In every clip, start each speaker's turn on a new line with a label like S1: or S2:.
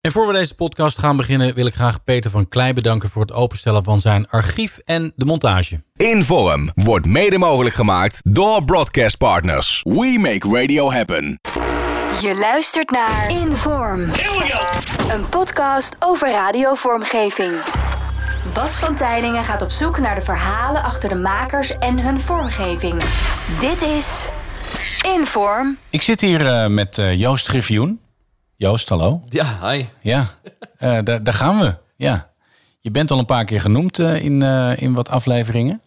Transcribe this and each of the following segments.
S1: En voor we deze podcast gaan beginnen, wil ik graag Peter van Klei bedanken voor het openstellen van zijn archief en de montage.
S2: Inform wordt mede mogelijk gemaakt door Broadcast Partners. We make radio happen.
S3: Je luistert naar Inform. Een podcast over radiovormgeving. Bas van Tijlingen gaat op zoek naar de verhalen achter de makers en hun vormgeving. Dit is Inform.
S1: Ik zit hier eh, met eh, Joost Griffioen. Joost, hallo.
S4: Ja, hi.
S1: Ja, eh, daar, daar gaan we. Ja. Je bent al een paar keer genoemd eh, in, eh, in wat afleveringen.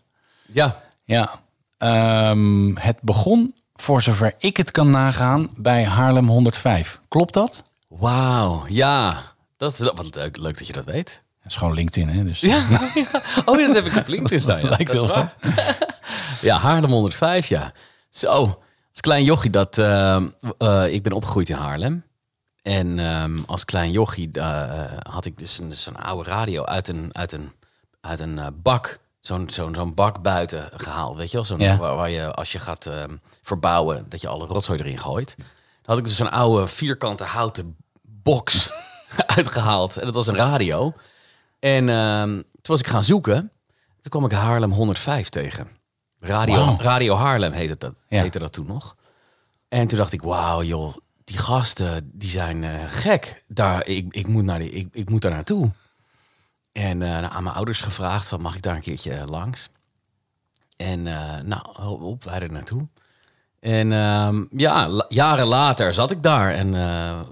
S4: Ja,
S1: Ja. Ehm, het begon, voor zover ik het kan nagaan, bij Haarlem 105. Klopt dat?
S4: wauw. Ja, dat wat leuk, leuk dat je dat weet.
S1: Dat is gewoon LinkedIn, hè? Dus
S4: Ja, ja. Oh, ja, dat heb ik op LinkedIn staan. Ja.
S1: lijkt
S4: Dat
S1: heel
S4: waar. Ja, Haarlem 105, ja. Zo, als klein jochie, dat, ehm, eh, ik ben opgegroeid in Haarlem. En ehm, als klein jochie eh, had ik dus een- zo'n oude radio uit een, uit een, uit een eh, bak. Zo'n zo'n zo'n bak buiten gehaald, weet je wel? Zo'n,
S1: Ja.
S4: waar, waar je, als je gaat ehm, verbouwen, dat je alle rotzooi erin gooit. Dan had ik dus zo'n oude vierkante houten box uitgehaald. En dat was een radio. En ehm, toen was ik gaan zoeken. Toen kwam ik Haarlem 105 tegen. Radio. Radio Haarlem heette dat,
S1: Ja.
S4: heette dat toen nog. En toen dacht ik, wauw joh, die gasten die zijn eh, gek. Daar, ik, ik, moet naar die, ik, ik moet daar naartoe. En eh, nou, aan mijn ouders gevraagd, van, mag ik daar een keertje eh, langs? En nou, op, wij er naartoe. En ehm, ja, la- jaren later zat ik daar en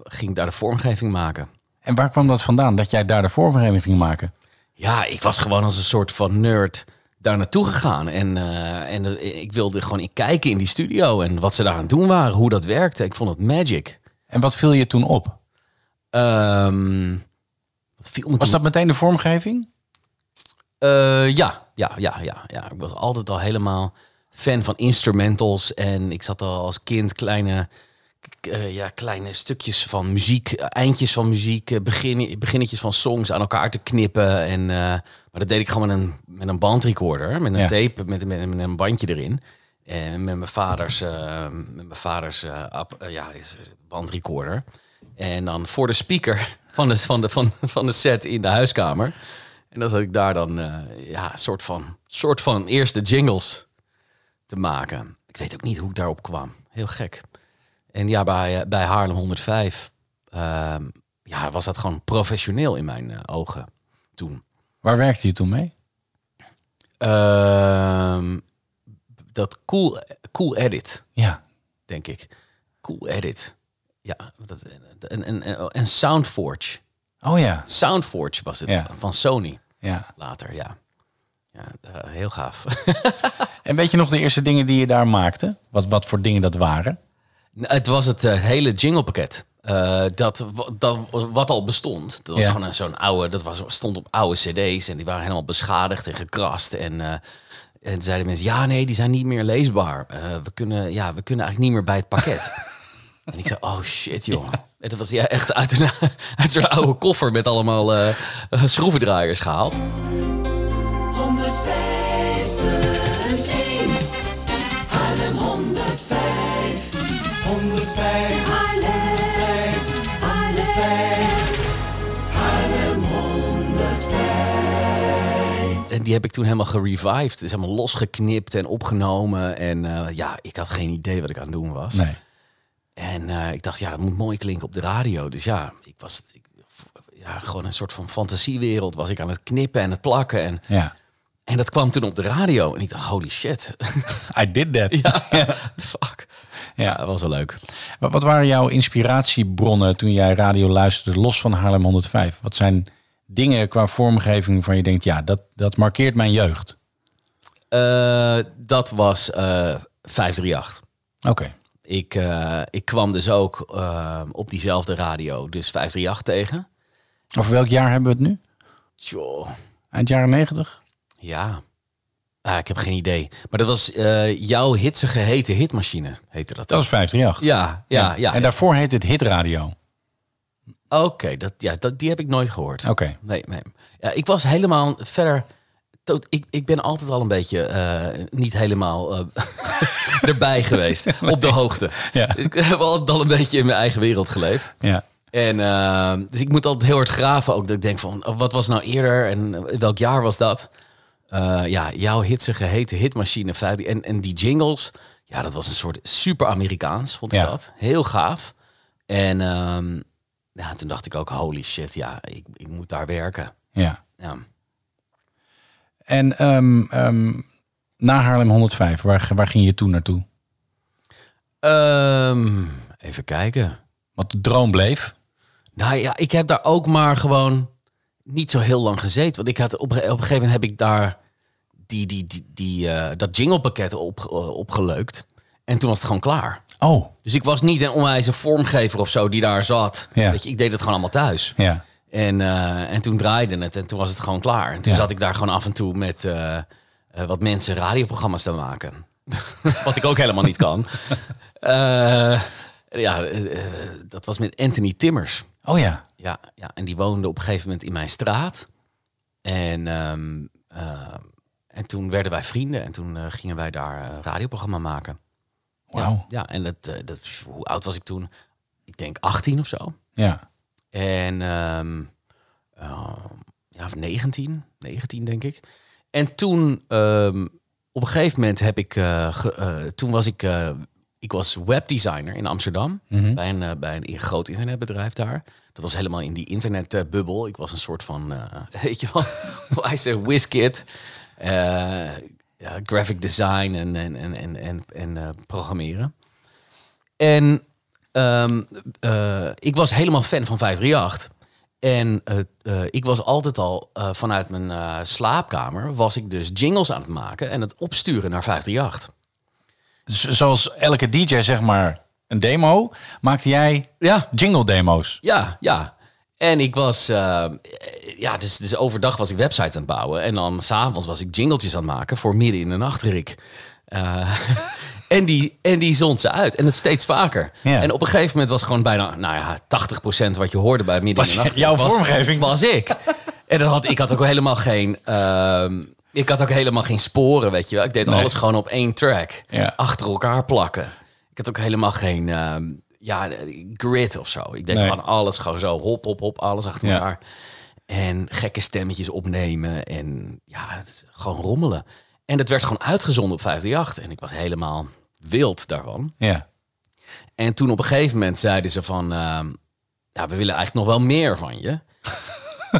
S4: ging ik daar de vormgeving maken.
S1: En waar kwam dat vandaan, dat jij daar de vormgeving ging maken?
S4: Ja, ik was gewoon als een soort van nerd daar naartoe gegaan. En, eh, en eh, ik wilde gewoon kijken in die studio en wat ze daar aan het doen waren, hoe dat werkte. Ik vond het magic.
S1: En wat viel je toen op?
S4: Ehm, wat viel me
S1: Was dat meteen de vormgeving?
S4: Eh, ja, ja, ja, ja, ja. Ik was altijd al helemaal fan van instrumentals. En ik zat al als kind kleine, eh, ja, kleine stukjes van muziek, eh, eindjes van muziek, eh, begin, beginnetjes van songs aan elkaar te knippen. En, eh, maar dat deed ik gewoon met een, met een bandrecorder, met een
S1: Ja.
S4: tape, met, met, met een bandje erin. En met mijn vaders, eh, met mijn vaders app- eh, ja, bandrecorder. En dan voor de speaker van de, van, de, van, van de set in de huiskamer. En dan zat ik daar dan ja, een soort van, soort van eerste jingles te maken. Ik weet ook niet hoe ik daarop kwam. Heel gek. En ja, bij, bij Haarlem 105 ehm, ja, was dat gewoon professioneel in mijn ogen toen.
S1: Waar werkte je toen mee?
S4: Ehm, dat cool, cool edit,
S1: Ja.
S4: denk ik. Cool edit. Ja, dat, en, en, en, en Soundforge.
S1: Oh ja.
S4: Soundforge was het
S1: Ja.
S4: van Sony
S1: ja.
S4: later, ja. Ja, eh, heel gaaf.
S1: En weet je nog de eerste dingen die je daar maakte? Wat, wat voor dingen dat waren?
S4: Het was het eh, hele jinglepakket. Eh, dat, dat, wat al bestond. Dat was
S1: Ja.
S4: gewoon een- zo'n oude, dat was, stond op oude cd's en die waren helemaal beschadigd en gekrast. En, eh, en zeiden mensen, ja nee, die zijn niet meer leesbaar. Eh, we, kunnen, ja, we kunnen eigenlijk niet meer bij het pakket. en ik zei, oh shit joh. En dat was ja, echt uit een, uit zo'n oude koffer met allemaal schroevendraaiers gehaald. Die heb ik toen helemaal gerevived. Dus helemaal losgeknipt en opgenomen. En eh, ja, ik had geen idee wat ik aan het doen was.
S1: Nee.
S4: En eh, ik dacht, ja, dat moet mooi klinken op de radio. Dus ja, ik was ik, ja, gewoon een soort van fantasiewereld. Was ik aan het knippen en het plakken. En,
S1: Ja.
S4: en dat kwam toen op de radio. En ik dacht, holy shit.
S1: I did that.
S4: ja, the fuck. Ja, dat was wel leuk.
S1: Wat, wat waren jouw inspiratiebronnen toen jij radio luisterde, los van Haarlem 105? Wat zijn dingen qua vormgeving waarvan je denkt, ja, dat, dat markeert mijn jeugd?
S4: Eh, dat was eh 538.
S1: Oké.
S4: Ik, eh, ik kwam dus ook eh, op diezelfde radio, dus 538 tegen.
S1: Over welk jaar hebben we het nu?
S4: Tjoh,
S1: Eind jaren 90?
S4: ja. Ah, ik heb geen idee. Maar dat was eh, jouw hitsige hete hitmachine, heette dat.
S1: Dat was 538.
S4: Ja, ja, ja.
S1: En daarvoor heette het hitradio.
S4: Oké, dat, ja, dat, die heb ik nooit gehoord.
S1: Oké.
S4: Nee, nee. Ja, ik was helemaal verder... to- Ik, ik ben altijd al een beetje eh, niet helemaal eh, erbij geweest. Op de hoogte.
S1: Ja.
S4: Ik heb altijd al een beetje in mijn eigen wereld geleefd.
S1: Ja.
S4: En eh, dus ik moet altijd heel hard graven ook. Dat ik denk van, oh, wat was nou eerder en welk jaar was dat? Ja, jouw hitsige hete hitmachine 15. En, en die jingles, ja, dat was een soort super Amerikaans, vond ik
S1: Ja.
S4: dat. Heel gaaf. En ehm, ja, toen dacht ik ook, holy shit, ja, ik, ik moet daar werken.
S1: Ja.
S4: Ja.
S1: En ehm, ehm, na Haarlem 105, waar, waar ging je toen naartoe?
S4: Ehm, even kijken.
S1: Want de droom bleef.
S4: Nou ja, ik heb daar ook maar gewoon niet zo heel lang gezeten. Want ik had op, een- op een gegeven moment heb ik daar die, die, die, die, eh, dat jinglepakket op, eh, opgeleukt. En toen was het gewoon klaar.
S1: Oh,
S4: Dus ik was niet een onwijze vormgever of zo die daar zat.
S1: Ja.
S4: Weet je, ik deed het gewoon allemaal thuis.
S1: ja.
S4: En, eh, en toen draaide het en toen was het gewoon klaar. En toen
S1: Ja.
S4: zat ik daar gewoon af en toe met eh, eh, wat mensen radioprogramma's te maken. wat ik ook helemaal niet kan. Ja, dat was met Anthony Timmers.
S1: Oh ja.
S4: Ja, ja, en die woonde op een gegeven moment in mijn straat. En, ehm, eh, en toen werden wij vrienden en toen gingen wij daar een radioprogramma maken. Ja, ja en dat, eh, dat, hoe oud was ik toen? Ik denk 18 of zo.
S1: Ja.
S4: En ehm, eh, ja, of 19, 19 denk ik. En toen, ehm, op een gegeven moment heb ik, eh, ge- toen was ik, ik was webdesigner in Amsterdam bij, een, bij een groot internetbedrijf daar. Dat was helemaal in die internetbubbel. Ik was een soort van, weet je wel, hij zei, whiskit. Ja, graphic design en, en, en, en, en, en eh, programmeren. En ehm, eh, ik was helemaal fan van 538. En eh, ik was altijd al vanuit mijn slaapkamer... was ik dus jingles aan het maken en het opsturen naar 538.
S1: Z- zoals elke DJ zeg maar een demo, maakte jij
S4: Ja,
S1: jingle demo's.
S4: ja, ja. En ik was... eh, ja, dus, dus overdag was ik websites aan het bouwen. En dan s'avonds was ik jingletjes aan het maken voor midden in de nacht, Rick. Eh, en, die, en die zond ze uit. En het steeds vaker.
S1: Ja.
S4: En op een gegeven moment was gewoon bijna, nou ja, 80% wat je hoorde bij midden
S1: Was
S4: in de nacht.
S1: jouw
S4: was,
S1: vormgeving?
S4: Was ik. En dan had, ik had ook helemaal geen... ehm, ik had ook helemaal geen sporen, weet je wel. Ik deed
S1: Nee.
S4: alles gewoon op één track.
S1: Ja.
S4: Achter elkaar plakken. Ik had ook helemaal geen ehm, ja, grid of zo. Ik deed
S1: Nee.
S4: gewoon alles gewoon zo. Hop, hop, hop. Alles achter
S1: Ja.
S4: elkaar. En gekke stemmetjes opnemen. En ja, het gewoon rommelen. En het werd gewoon uitgezonden op 538. En ik was helemaal wild daarvan.
S1: Ja.
S4: En toen op een gegeven moment zeiden ze van... ehm, ja, we willen eigenlijk nog wel meer van je.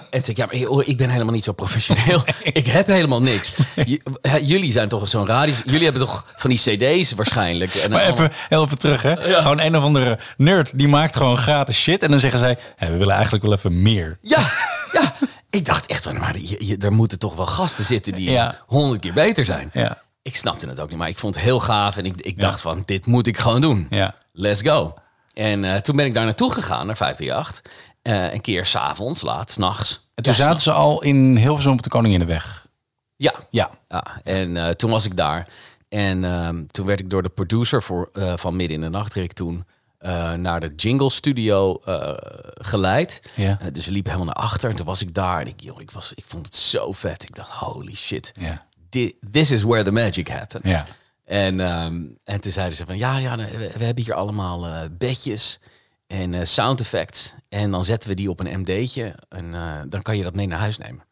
S4: En toen ja, maar joh, ik ben helemaal niet zo professioneel. ik heb helemaal niks. J- jullie zijn toch zo'n radio... Jullie hebben toch van die cd's waarschijnlijk. En
S1: Maar even, even terug, hè? Gewoon een of andere nerd die maakt gewoon gratis shit. En dan zeggen zij, "Hé, we willen eigenlijk wel even meer.
S4: Ja, ja. Ik dacht echt, maar je, je- er moeten toch wel gasten zitten die
S1: Ja.
S4: honderd keer beter zijn.
S1: Ja.
S4: Ik snapte het ook niet, maar ik vond het heel gaaf. En ik, ik dacht van, dit moet ik gewoon doen.
S1: Ja.
S4: Let's go. En eh, toen ben ik daar naartoe gegaan, naar 538. Eh een keer s'avonds, laat, s'nachts.
S1: En toen
S4: Ja,
S1: zaten ze al in Hilversum op de Koninginnenweg.
S4: Ja,
S1: Ja.
S4: ja. En eh, toen was ik daar. En ehm, toen werd ik door de producer voor, eh, van Midden in de Nacht, Rick, toen naar de Jingle Studio geleid.
S1: Ja.
S4: Dus we liepen helemaal naar achter. En toen was ik daar. En ik, joh, ik, was, ik vond het zo vet. Ik dacht, holy shit.
S1: Ja.
S4: Thi- This is where the magic happens.
S1: Ja.
S4: En, ehm, en toen zeiden ze van, ja, ja we, we hebben hier allemaal bedjes en eh, sound effects. En dan zetten we die op een MD'tje. En eh, dan kan je dat mee naar huis nemen.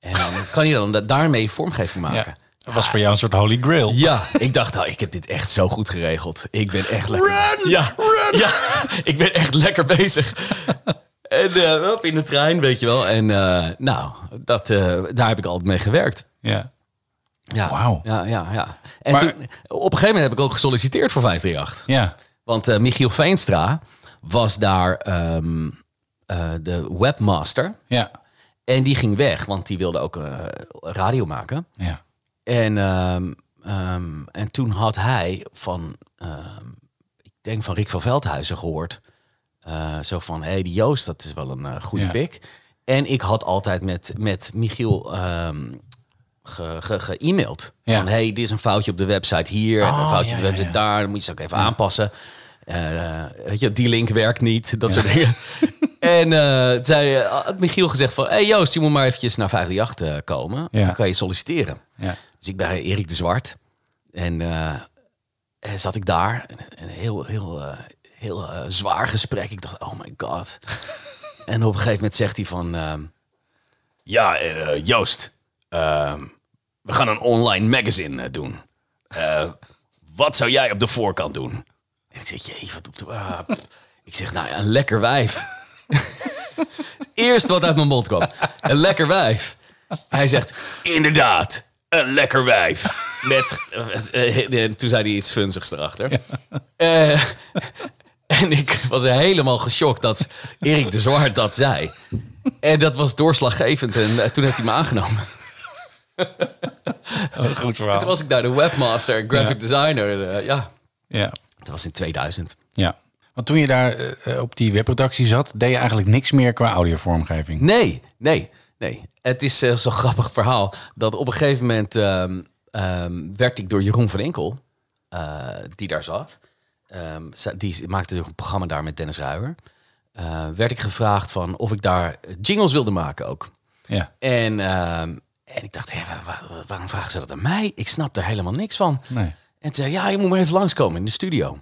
S4: En dan kan je dan da- daarmee vormgeving maken.
S1: ja. Dat was voor jou een soort holy grail.
S4: Ja, ik dacht, nou, ik heb dit echt zo goed geregeld. Ik ben echt lekker. ja, ja, ik ben echt lekker bezig. En eh, op in de trein, weet je wel. En nou, dat, daar heb ik altijd mee gewerkt.
S1: Ja.
S4: Ja,
S1: Wauw.
S4: Ja, ja, ja. En
S1: Maar-
S4: toen, op een gegeven moment heb ik ook gesolliciteerd voor 538.
S1: Ja.
S4: Want Michiel Veenstra was daar ehm, eh, de webmaster.
S1: Ja.
S4: En die ging weg, want die wilde ook eh, radio maken.
S1: Ja.
S4: En, ehm, ehm, en toen had hij van, ik denk van Rick van Veldhuizen gehoord. Eh, zo van, hé, hey, die Joost, dat is wel een goede
S1: Ja.
S4: pik. En ik had altijd met, met Michiel ge- ge- ge-e-mailed.
S1: Ja.
S4: Van, hey, dit is een foutje op de website hier. en een
S1: Oh,
S4: foutje
S1: ja,
S4: op de website daar. Dan moet je ze ook even aanpassen. Eh, weet je, die link werkt niet. Dat soort dingen. En eh, toen zei, eh, had Michiel gezegd van... hey Joost, je moet maar eventjes naar 538 eh, komen.
S1: Ja.
S4: Dan kan je solliciteren.
S1: Ja.
S4: Dus ik bij Erik de Zwart. En eh, eh, zat ik daar. En, en heel, heel, eh, heel eh, zwaar gesprek. Ik dacht, oh my god. en op een gegeven moment zegt hij van... ehm, ja, eh, Joost, ehm, we gaan een online magazine eh, doen. Eh, wat zou jij op de voorkant doen? En ik zeg, jee, wat op de... ah, ik zeg, nou ja, een lekker wijf. Eerst wat uit mijn mond kwam. Een lekker wijf. Hij zegt, inderdaad, een lekker wijf. Met, eh, eh, toen zei hij iets funzigs erachter. Eh, en ik was helemaal geschokt dat Erik de Zwart dat zei. En dat was doorslaggevend. En eh, toen heeft hij me aangenomen.
S1: Goed verhaal.
S4: Toen was ik daar de webmaster en graphic designer. eh, ja,
S1: Ja.
S4: Dat was in 2000.
S1: ja. Want toen je daar eh, op die webredactie zat, deed je eigenlijk niks meer qua audiovormgeving.
S4: Nee, nee, nee. Het is eh, zo'n grappig verhaal dat op een gegeven moment ehm, ehm, werd ik door Jeroen van Enkel, eh, die daar zat, ehm, die maakte een programma daar met Dennis Ruijer, eh, werd ik gevraagd van of ik daar jingles wilde maken ook.
S1: Ja.
S4: En, en ik dacht, hé, waarom vragen ze dat aan mij? Ik snap er helemaal niks van.
S1: Nee.
S4: En toen zei ja, je moet maar even langskomen in de studio.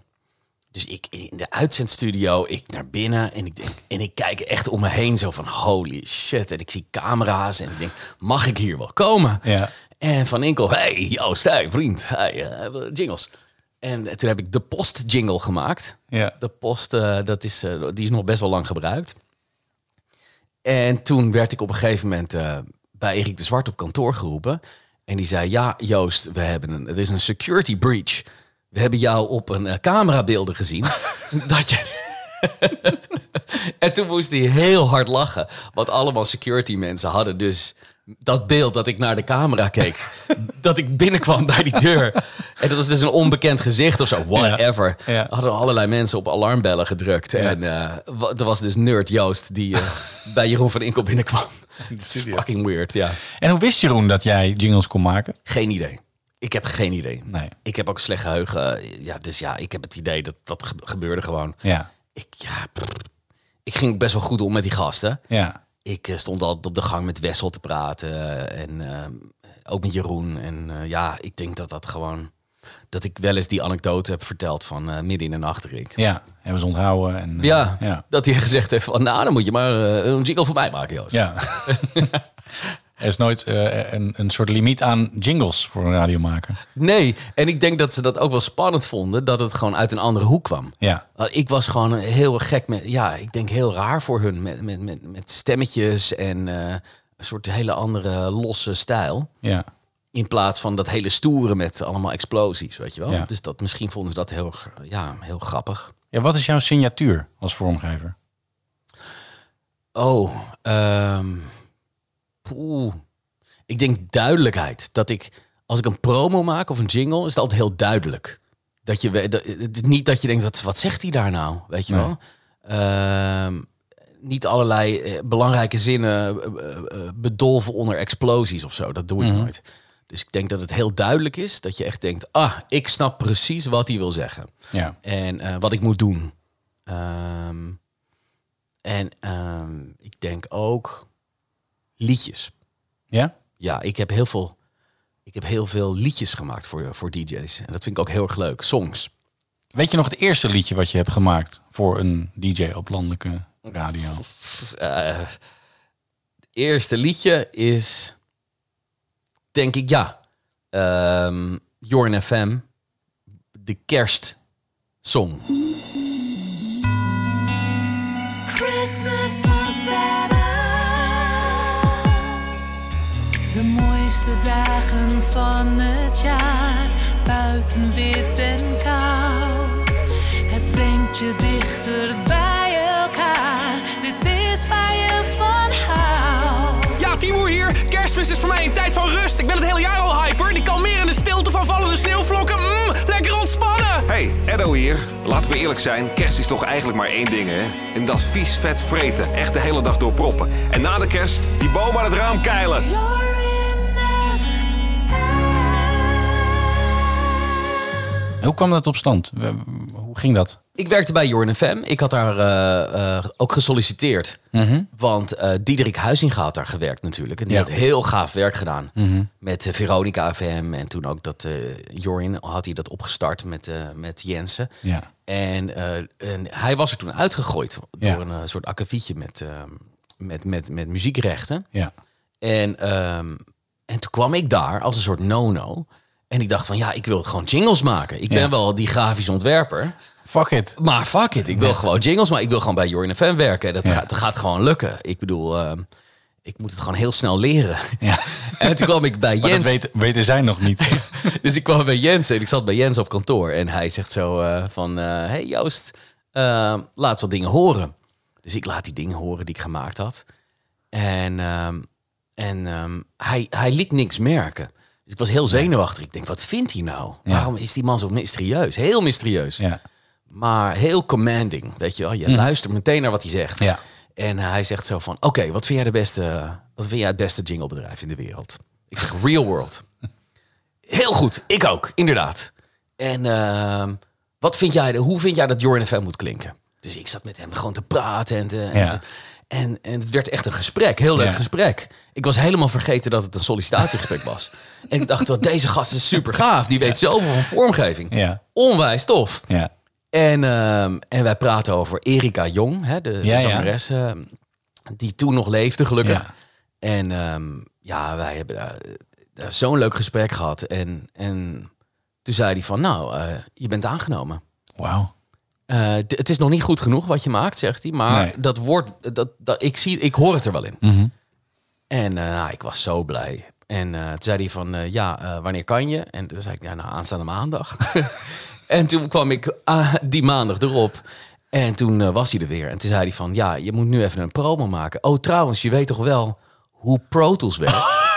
S4: Dus ik in de uitzendstudio, ik naar binnen en ik, denk, en ik kijk echt om me heen zo van holy shit. En ik zie camera's en ik denk, mag ik hier wel komen?
S1: Ja.
S4: En Van Inkel, hey Joost, hey vriend, hey, eh, jingles. En toen heb ik de post jingle gemaakt.
S1: Ja.
S4: De post, eh, dat is, eh, die is nog best wel lang gebruikt. En toen werd ik op een gegeven moment bij Erik de Zwart op kantoor geroepen. En die zei, ja Joost, we hebben een, het is een security breach. We hebben jou op een eh, camerabeelden gezien. dat je... en toen moest hij heel hard lachen. Want allemaal security mensen hadden dus dat beeld dat ik naar de camera keek. dat ik binnenkwam bij die deur. En dat was dus een onbekend gezicht of zo. Whatever.
S1: Ja, ja.
S4: Hadden allerlei mensen op alarmbellen gedrukt. En wa- er was dus Nerd Joost die eh, bij Jeroen van Inkel binnenkwam. Het is fucking weird, ja.
S1: En hoe wist Jeroen dat jij jingles kon maken?
S4: Geen idee. Ik heb geen idee.
S1: Nee.
S4: Ik heb ook slecht geheugen. Ja, dus ja, ik heb het idee dat dat ge- gebeurde gewoon.
S1: Ja.
S4: Ik, ja, ik ging best wel goed om met die gasten.
S1: Ja.
S4: Ik eh, stond altijd op de gang met Wessel te praten. En eh, ook met Jeroen. En eh, ja, ik denk dat dat gewoon... Dat ik wel eens die anekdote heb verteld van eh, midden in de nacht, Rick.
S1: Ja. Hebben ze onthouden. En, eh,
S4: Ja,
S1: Ja.
S4: dat hij gezegd heeft van... Nou, dan moet je maar eh, een jingle voor mij maken, Joost.
S1: ja. er is nooit een, een soort limiet aan jingles voor een radiomaker.
S4: Nee, en ik denk dat ze dat ook wel spannend vonden... dat het gewoon uit een andere hoek kwam.
S1: Ja.
S4: Ik was gewoon heel gek met... Ja, ik denk heel raar voor hun. Met, met, met, met stemmetjes en een soort hele andere losse stijl.
S1: Ja.
S4: In plaats van dat hele stoere met allemaal explosies, weet je wel.
S1: Ja.
S4: Dus dat, misschien vonden ze dat heel, ja, heel grappig.
S1: ja. Wat is jouw signatuur als vormgever?
S4: Oh, ehm poeh. Ik denk duidelijkheid. Dat ik, als ik een promo maak of een jingle, is het altijd heel duidelijk. Dat je, dat, niet dat je denkt, wat, wat zegt hij daar nou? Weet je
S1: Nee.
S4: wel? Ehm, niet allerlei eh, belangrijke zinnen eh, eh, bedolven onder explosies of zo. Dat doe ik nooit. Dus ik denk dat het heel duidelijk is dat je echt denkt, ah, ik snap precies wat hij wil zeggen.
S1: Ja.
S4: En eh, wat ik moet doen. Ehm, en ehm, ik denk ook liedjes.
S1: Ja?
S4: Ja, ik heb heel veel, ik heb heel veel liedjes gemaakt voor, voor DJ's. En dat vind ik ook heel erg leuk. Songs.
S1: Weet je nog het eerste liedje wat je hebt gemaakt voor een DJ op landelijke radio?
S4: Eh, het eerste liedje is, denk ik, ja. ehm Jorn FM. De kerstsong.
S5: Christmas is better. De mooiste dagen van het jaar, buiten wit en koud. Het brengt je dichter
S6: Kerstmis is voor mij een tijd van rust. Ik ben het hele jaar al hyper. Die kalmerende stilte van vallende sneeuwvlokken. Mmm, lekker ontspannen.
S7: Hey, Eddo hier. Laten we eerlijk zijn, kerst is toch eigenlijk maar één ding, hè? En dat is vies, vet vreten. Echt de hele dag door proppen. En na de kerst, die boom aan het raam keilen.
S1: Hoe kwam dat op stand? Hoe ging dat?
S4: Ik werkte bij Jorn FM. Ik had daar eh, eh, ook gesolliciteerd. Want eh Diederik Huizinga had daar gewerkt natuurlijk. En die
S1: Ja.
S4: had heel gaaf werk gedaan. Met eh, Veronica FM. En toen ook dat Jorn had hij dat opgestart met, met Jensen.
S1: Ja.
S4: En, en hij was er toen uitgegooid door
S1: Ja.
S4: een soort akkefietje met, eh, met, met, met muziekrechten.
S1: Ja.
S4: En, ehm, en toen kwam ik daar als een soort no-no. En ik dacht van ja, ik wil gewoon jingles maken. Ik ben
S1: Ja.
S4: wel die grafisch ontwerper.
S1: Fuck it.
S4: Maar fuck it, ik wil gewoon jingles, maar ik wil gewoon bij Jorn FM werken. Dat,
S1: Ja.
S4: gaat, dat gaat gewoon lukken. Ik bedoel, ehm, ik moet het gewoon heel snel leren.
S1: Ja.
S4: En toen kwam ik bij
S1: Maar
S4: Jens.
S1: dat weten, weten zij nog niet.
S4: Dus ik kwam bij Jens en ik zat bij Jens op kantoor. En hij zegt zo eh, van, eh, hey Joost, eh, laat wat dingen horen. Dus ik laat die dingen horen die ik gemaakt had. En, ehm, en ehm, hij, hij liet niks merken. Dus ik was heel zenuwachtig. Ik denk, wat vindt hij nou? Waarom is die man zo mysterieus? Heel mysterieus.
S1: Ja.
S4: Maar heel commanding, weet je wel. Je luistert meteen naar wat hij zegt.
S1: Ja.
S4: En hij zegt zo van, oké, wat vind jij de beste, wat vind jij het beste jinglebedrijf in de wereld? Ik zeg, Real World. Heel goed, ik ook, inderdaad. En ehm, wat vind jij, hoe vind jij dat Jorn FM moet klinken? Dus ik zat met hem gewoon te praten en, te, en,
S1: Ja.
S4: te- en, en het werd echt een gesprek, heel leuk
S1: Ja.
S4: gesprek. Ik was helemaal vergeten dat het een sollicitatiegesprek was. En ik dacht, wat deze gast is super gaaf. Die weet zoveel van vormgeving.
S1: Ja.
S4: Onwijs tof.
S1: Ja.
S4: En, ehm, en wij praten over Erika Jong, hè, de,
S1: Ja,
S4: de
S1: ja.
S4: zangeres, ehm, die toen nog leefde, gelukkig. En ehm, ja, wij hebben daar, daar zo'n leuk gesprek gehad. En, en toen zei hij van, nou, eh, je bent aangenomen.
S1: Wauw.
S4: Eh, het is nog niet goed genoeg wat je maakt, zegt hij. Maar
S1: Nee.
S4: dat wordt, dat, dat, ik, zie, ik hoor het er wel in. En eh, nou, ik was zo blij. En eh, toen zei hij van, ja, wanneer kan je? En toen zei ik, ja, nou, aanstaande maandag. en toen kwam ik ah, die maandag erop. En toen was hij er weer. En toen zei hij van, ja, je moet nu even een promo maken. Oh, trouwens, je weet toch wel hoe Pro Tools werkt?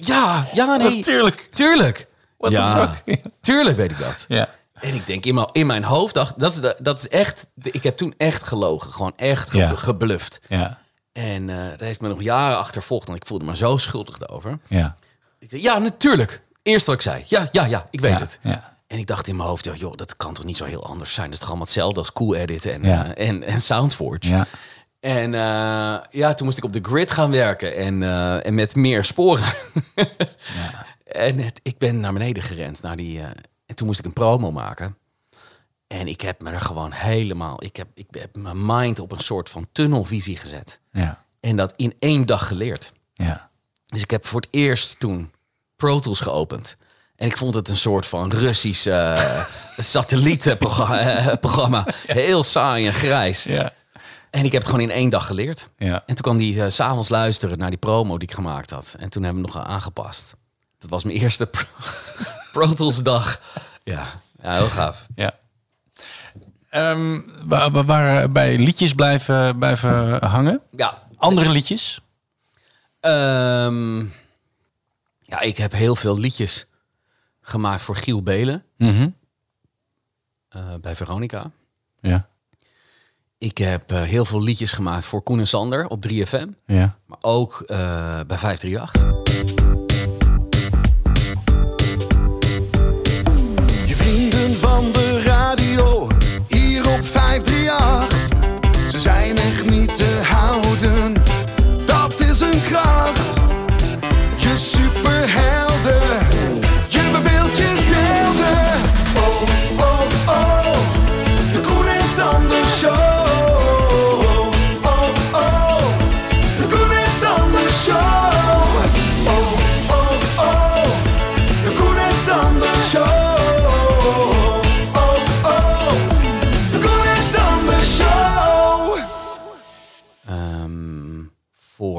S4: Ja, ja, nee.
S1: Natuurlijk.
S4: Tuurlijk.
S1: What the
S4: ja,
S1: fuck?
S4: tuurlijk weet ik dat.
S1: Ja.
S4: En ik denk in mijn, in mijn hoofd, dacht, dat is, dat is echt, ik heb toen echt gelogen. Gewoon echt ge-
S1: Ja.
S4: gebluft.
S1: Ja.
S4: En eh dat heeft me nog jaren achtervolgd. En ik voelde me zo schuldig daarover.
S1: Ja.
S4: Ik zei, ja, natuurlijk. Eerst wat ik zei. Ja, ja, ja, ik weet
S1: Ja,
S4: het.
S1: ja.
S4: En ik dacht in mijn hoofd, joh, joh, dat kan toch niet zo heel anders zijn. Dat is toch allemaal hetzelfde als Cool Edit en,
S1: Ja.
S4: eh, en, en Soundforge.
S1: Ja.
S4: En eh, ja, toen moest ik op de grid gaan werken en, en met meer sporen. En het, ik ben naar beneden gerend. Naar die, eh, en toen moest ik een promo maken. En ik heb me er gewoon helemaal... Ik heb, ik heb mijn mind op een soort van tunnelvisie gezet.
S1: Ja.
S4: En dat in één dag geleerd.
S1: Ja.
S4: Dus ik heb voor het eerst toen Pro Tools geopend. En ik vond het een soort van Russisch eh satellietenprogramma. programma. Heel saai en grijs.
S1: Ja.
S4: En ik heb het gewoon in één dag geleerd.
S1: Ja.
S4: En toen kwam hij s s'avonds luisteren naar die promo die ik gemaakt had. En toen hebben we hem nog aangepast. Dat was mijn eerste Pro, Pro Tools dag. Ja. ja, heel gaaf.
S1: Ja. Ehm, we, we waren bij liedjes blijven, blijven hangen.
S4: Ja,
S1: Andere liedjes?
S4: Ehm, ja, ik heb heel veel liedjes gemaakt voor Giel Belen.
S1: Mhm.
S4: eh, bij Veronica.
S1: Ja.
S4: Ik heb eh, heel veel liedjes gemaakt voor Koen en Sander op 3FM.
S1: Ja.
S4: Maar ook eh, bij 538.
S8: Van de radio, hier op 538. Ze zijn echt niet te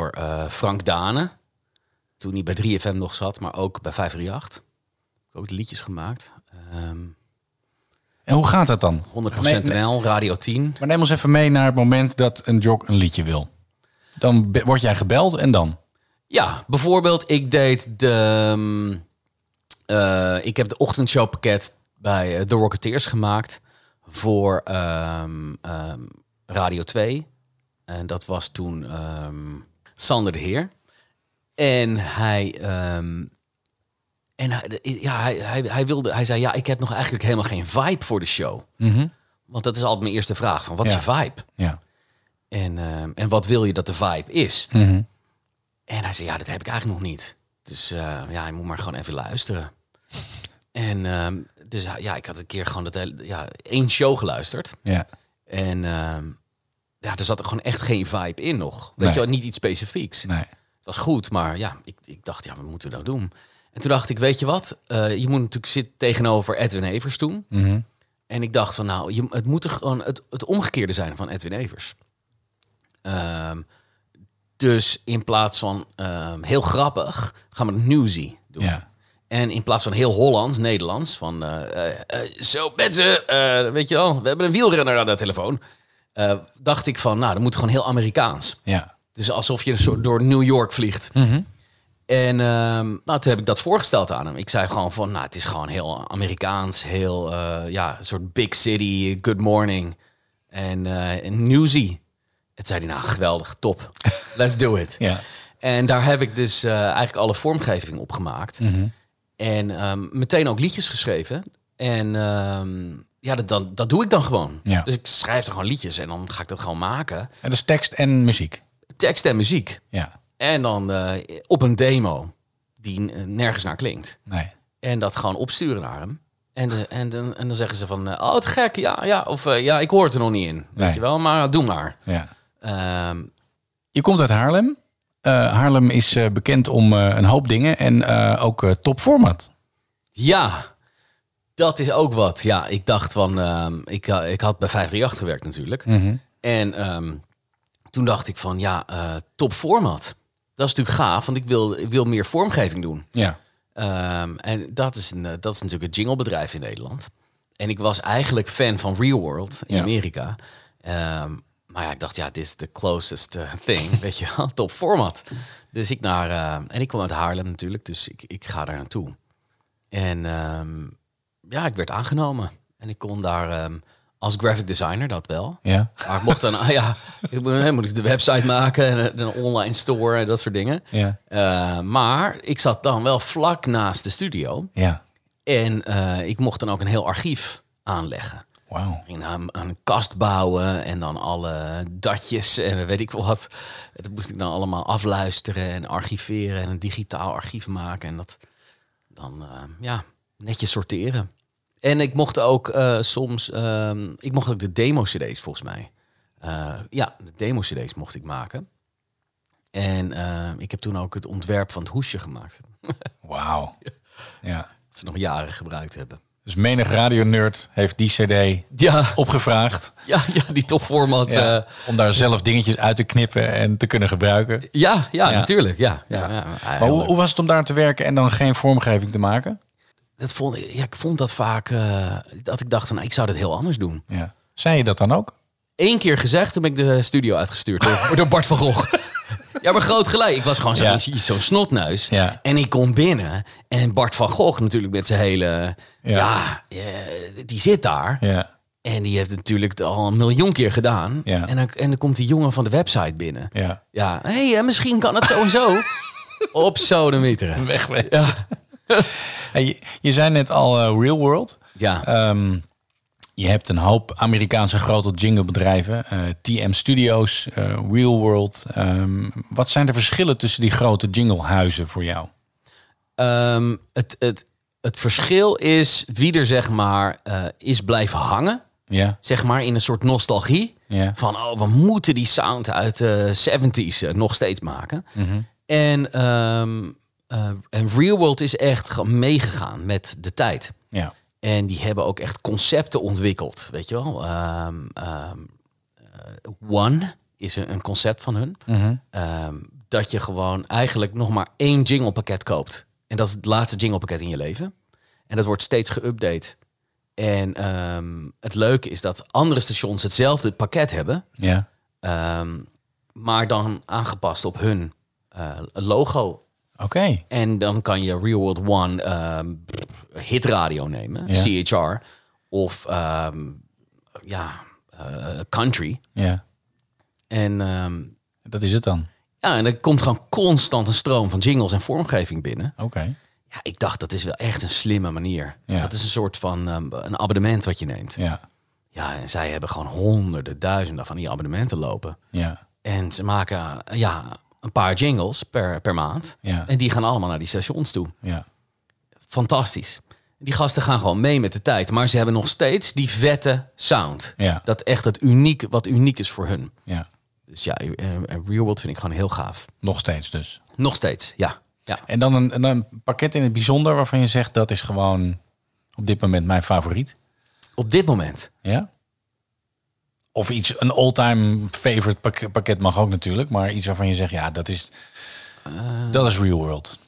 S4: voor eh, Frank Dane. Toen hij bij 3FM nog zat, maar ook bij 538. Ik heb ook de liedjes gemaakt. Ehm
S1: En hoe gaat dat dan?
S4: 100%
S1: Nee, nee.
S4: NL, Radio 10.
S1: Maar neem ons even mee naar het moment dat een jog een liedje wil. Dan word jij gebeld en dan?
S4: Ja, bijvoorbeeld, ik deed de. ehm, eh, ik heb de ochtendshowpakket bij eh, The Rocketeers gemaakt voor ehm, ehm, Radio 2. En dat was toen ehm, Sander de Heer. En hij, ehm, En hij, ja, hij, hij, hij, wilde, hij zei, ja, ik heb nog eigenlijk helemaal geen vibe voor de show. Want dat is altijd mijn eerste vraag, van wat is je vibe?
S1: Ja.
S4: En, ehm, en wat wil je dat de vibe is?
S1: Mhm.
S4: En hij zei, ja, dat heb ik eigenlijk nog niet. Dus eh, ja, je moet maar gewoon even luisteren. En ehm, dus ja, ik had een keer gewoon dat hele, ja, één show geluisterd.
S1: Ja.
S4: En ja, er zat er gewoon echt geen vibe in nog. Weet
S1: Nee.
S4: je wel, niet iets specifieks.
S1: Nee.
S4: Het was goed, maar ja, ik, ik dacht, ja, wat moeten we nou doen? En toen dacht ik, weet je wat? Eh, je moet natuurlijk zitten tegenover Edwin Evers toen.
S1: Mhm.
S4: En ik dacht van, nou, je, het moet er gewoon het, het omgekeerde zijn van Edwin Evers. Ehm, dus in plaats van ehm, heel grappig, gaan we het newsy doen.
S1: Ja.
S4: En in plaats van heel Hollands, Nederlands, van eh, eh, zo mensen, weet je wel, we hebben een wielrenner aan de telefoon. Eh, dacht ik van, nou, dat moet gewoon heel Amerikaans.
S1: Ja.
S4: Dus alsof je een soort door New York vliegt. En ehm, nou, toen heb ik dat voorgesteld aan hem. Ik zei gewoon van, nou, het is gewoon heel Amerikaans, heel, eh, ja, een soort big city, good morning en eh, en newsy. Het zei hij, nou, geweldig, top, let's do it.
S1: Ja.
S4: En daar heb ik dus eigenlijk alle vormgeving op gemaakt. En ehm, meteen ook liedjes geschreven. En ehm, ja, dat, dat, dat doe ik dan gewoon.
S1: Ja.
S4: Dus ik schrijf er gewoon liedjes en dan ga ik dat gewoon maken.
S1: En dat is tekst en muziek.
S4: Tekst en muziek.
S1: Ja.
S4: En dan eh, op een demo die nergens naar klinkt.
S1: Nee.
S4: En dat gewoon opsturen naar hem. En, de, en, dan- en dan zeggen ze van, eh, oh, te gek, ja, ja. Of eh, ja, ik hoor het er nog niet in. Weet
S1: Nee.
S4: je wel, maar doe maar.
S1: Ja.
S4: Ehm,
S1: Je komt uit Haarlem. Haarlem is bekend om een hoop dingen en ook eh, top format.
S4: ja, dat is ook wat. Ja, ik dacht van, ehm, ik, eh, ik had bij 538 gewerkt natuurlijk. En ehm, toen dacht ik van, ja, eh, top format. Dat is natuurlijk gaaf, want ik wil, ik wil meer vormgeving doen.
S1: Ja.
S4: Ehm, en dat is, een, dat is natuurlijk een jinglebedrijf in Nederland. En ik was eigenlijk fan van Real World in
S1: Ja.
S4: Amerika. Maar ja, ik dacht, ja, dit is de closest eh, thing, weet je wel, top format. Dus ik naar, en ik kwam uit Haarlem natuurlijk, dus ik, ik ga daar naartoe. En ehm, ja, ik werd aangenomen. En ik kon daar ehm, als graphic designer, dat wel.
S1: Ja.
S4: Maar ik mocht dan, ah, ja, ik moet, ik de website maken en een- online store en dat soort dingen.
S1: Ja.
S4: Eh, maar ik zat dan wel vlak naast de studio.
S1: Ja.
S4: En eh, ik mocht dan ook een heel archief aanleggen.
S1: Wauw.
S4: Ging aan, aan een kast bouwen en dan alle datjes en weet ik wat. Dat moest ik dan allemaal afluisteren en archiveren en een digitaal archief maken. En dat dan eh, ja, netjes sorteren. En ik mocht ook eh, soms, ehm, ik mocht ook de demo-cd's volgens mij. Eh, ja, de demo-cd's mocht ik maken. En eh, ik heb toen ook het ontwerp van het hoesje gemaakt.
S1: Wauw. Ja.
S4: Dat ze nog jaren gebruikt hebben.
S1: Dus menig radionerd heeft die cd
S4: Ja,
S1: opgevraagd.
S4: ja, ja die topformat.
S1: Ja, om daar zelf dingetjes uit te knippen en te kunnen gebruiken.
S4: ja, ja,
S1: Ja.
S4: natuurlijk. Ja, ja, ja.
S1: Maar hoe, hoe was het om daar te werken en dan geen vormgeving te maken?
S4: Dat vond, ik- ja, ik vond dat vaak eh, dat ik dacht van, nou, ik zou dat heel anders doen.
S1: Ja. Zei je dat dan ook?
S4: Eén keer gezegd, toen ben ik de studio uitgestuurd door, door Bart van Gogh. Ja, maar groot gelijk. Ik was gewoon zo'n
S1: Ja.
S4: zo'n snotneus.
S1: Ja.
S4: En ik kom binnen. En Bart van Gogh natuurlijk met zijn hele... Ja,
S1: Ja.
S4: eh, die zit daar.
S1: Ja.
S4: En die heeft het natuurlijk al een miljoen keer gedaan.
S1: Ja.
S4: En, dan, en dan komt die jongen van de website binnen.
S1: Ja.
S4: Ja, hey, eh, misschien kan het zo en zo. Op sodemieteren.
S1: Wegwezen.
S4: Ja.
S1: Hey, je, je zei net al eh, Real World.
S4: Ja.
S1: Ehm, je hebt een hoop Amerikaanse grote jinglebedrijven. eh, TM Studios, eh, Real World. Ehm, wat zijn de verschillen tussen die grote jinglehuizen voor jou?
S4: Ehm, het, het, het verschil is wie er zeg maar is blijven hangen.
S1: Ja,
S4: Zeg maar in een soort nostalgie.
S1: Ja.
S4: Van oh, we moeten die sound uit de 70s eh, nog steeds maken. En, ehm, eh, en Real World is echt meegegaan met de tijd.
S1: ja,
S4: En die hebben ook echt concepten ontwikkeld. Weet je wel? Ehm, ehm, eh, One is een, concept van hun. Ehm, dat je gewoon eigenlijk nog maar één jinglepakket koopt. En dat is het laatste jinglepakket in je leven. En dat wordt steeds geüpdate. En het leuke is dat andere stations hetzelfde pakket hebben.
S1: ja.
S4: maar dan aangepast op hun eh, logo.
S1: Oké.
S4: En dan kan je Real World One ehm, hitradio nemen,
S1: Ja.
S4: CHR. Of ehm, ja, eh, country.
S1: Ja,
S4: En, ehm,
S1: dat is het dan.
S4: ja, en er komt gewoon constant een stroom van jingles en vormgeving binnen.
S1: Oké.
S4: Ja, ik dacht dat is wel echt een slimme manier.
S1: Ja.
S4: Dat is een soort van een abonnement wat je neemt.
S1: Ja,
S4: Ja, en zij hebben gewoon honderden, duizenden van die abonnementen lopen.
S1: ja,
S4: En ze maken ja, een paar jingles per, per maand.
S1: Ja.
S4: En die gaan allemaal naar die stations toe.
S1: ja.
S4: Fantastisch. Die gasten gaan gewoon mee met de tijd. Maar ze hebben nog steeds die vette sound.
S1: Ja.
S4: Dat echt het uniek, wat uniek is voor hun.
S1: ja.
S4: Dus ja, eh, eh, Real World vind ik gewoon heel gaaf.
S1: Nog steeds dus.
S4: Nog steeds, ja. ja.
S1: En dan een, een pakket in het bijzonder waarvan je zegt dat is gewoon op dit moment mijn favoriet.
S4: Op dit moment.
S1: Ja? Of iets, een all-time favorite pak- pakket mag ook natuurlijk, maar iets waarvan je zegt, ja, dat is, dat is real world.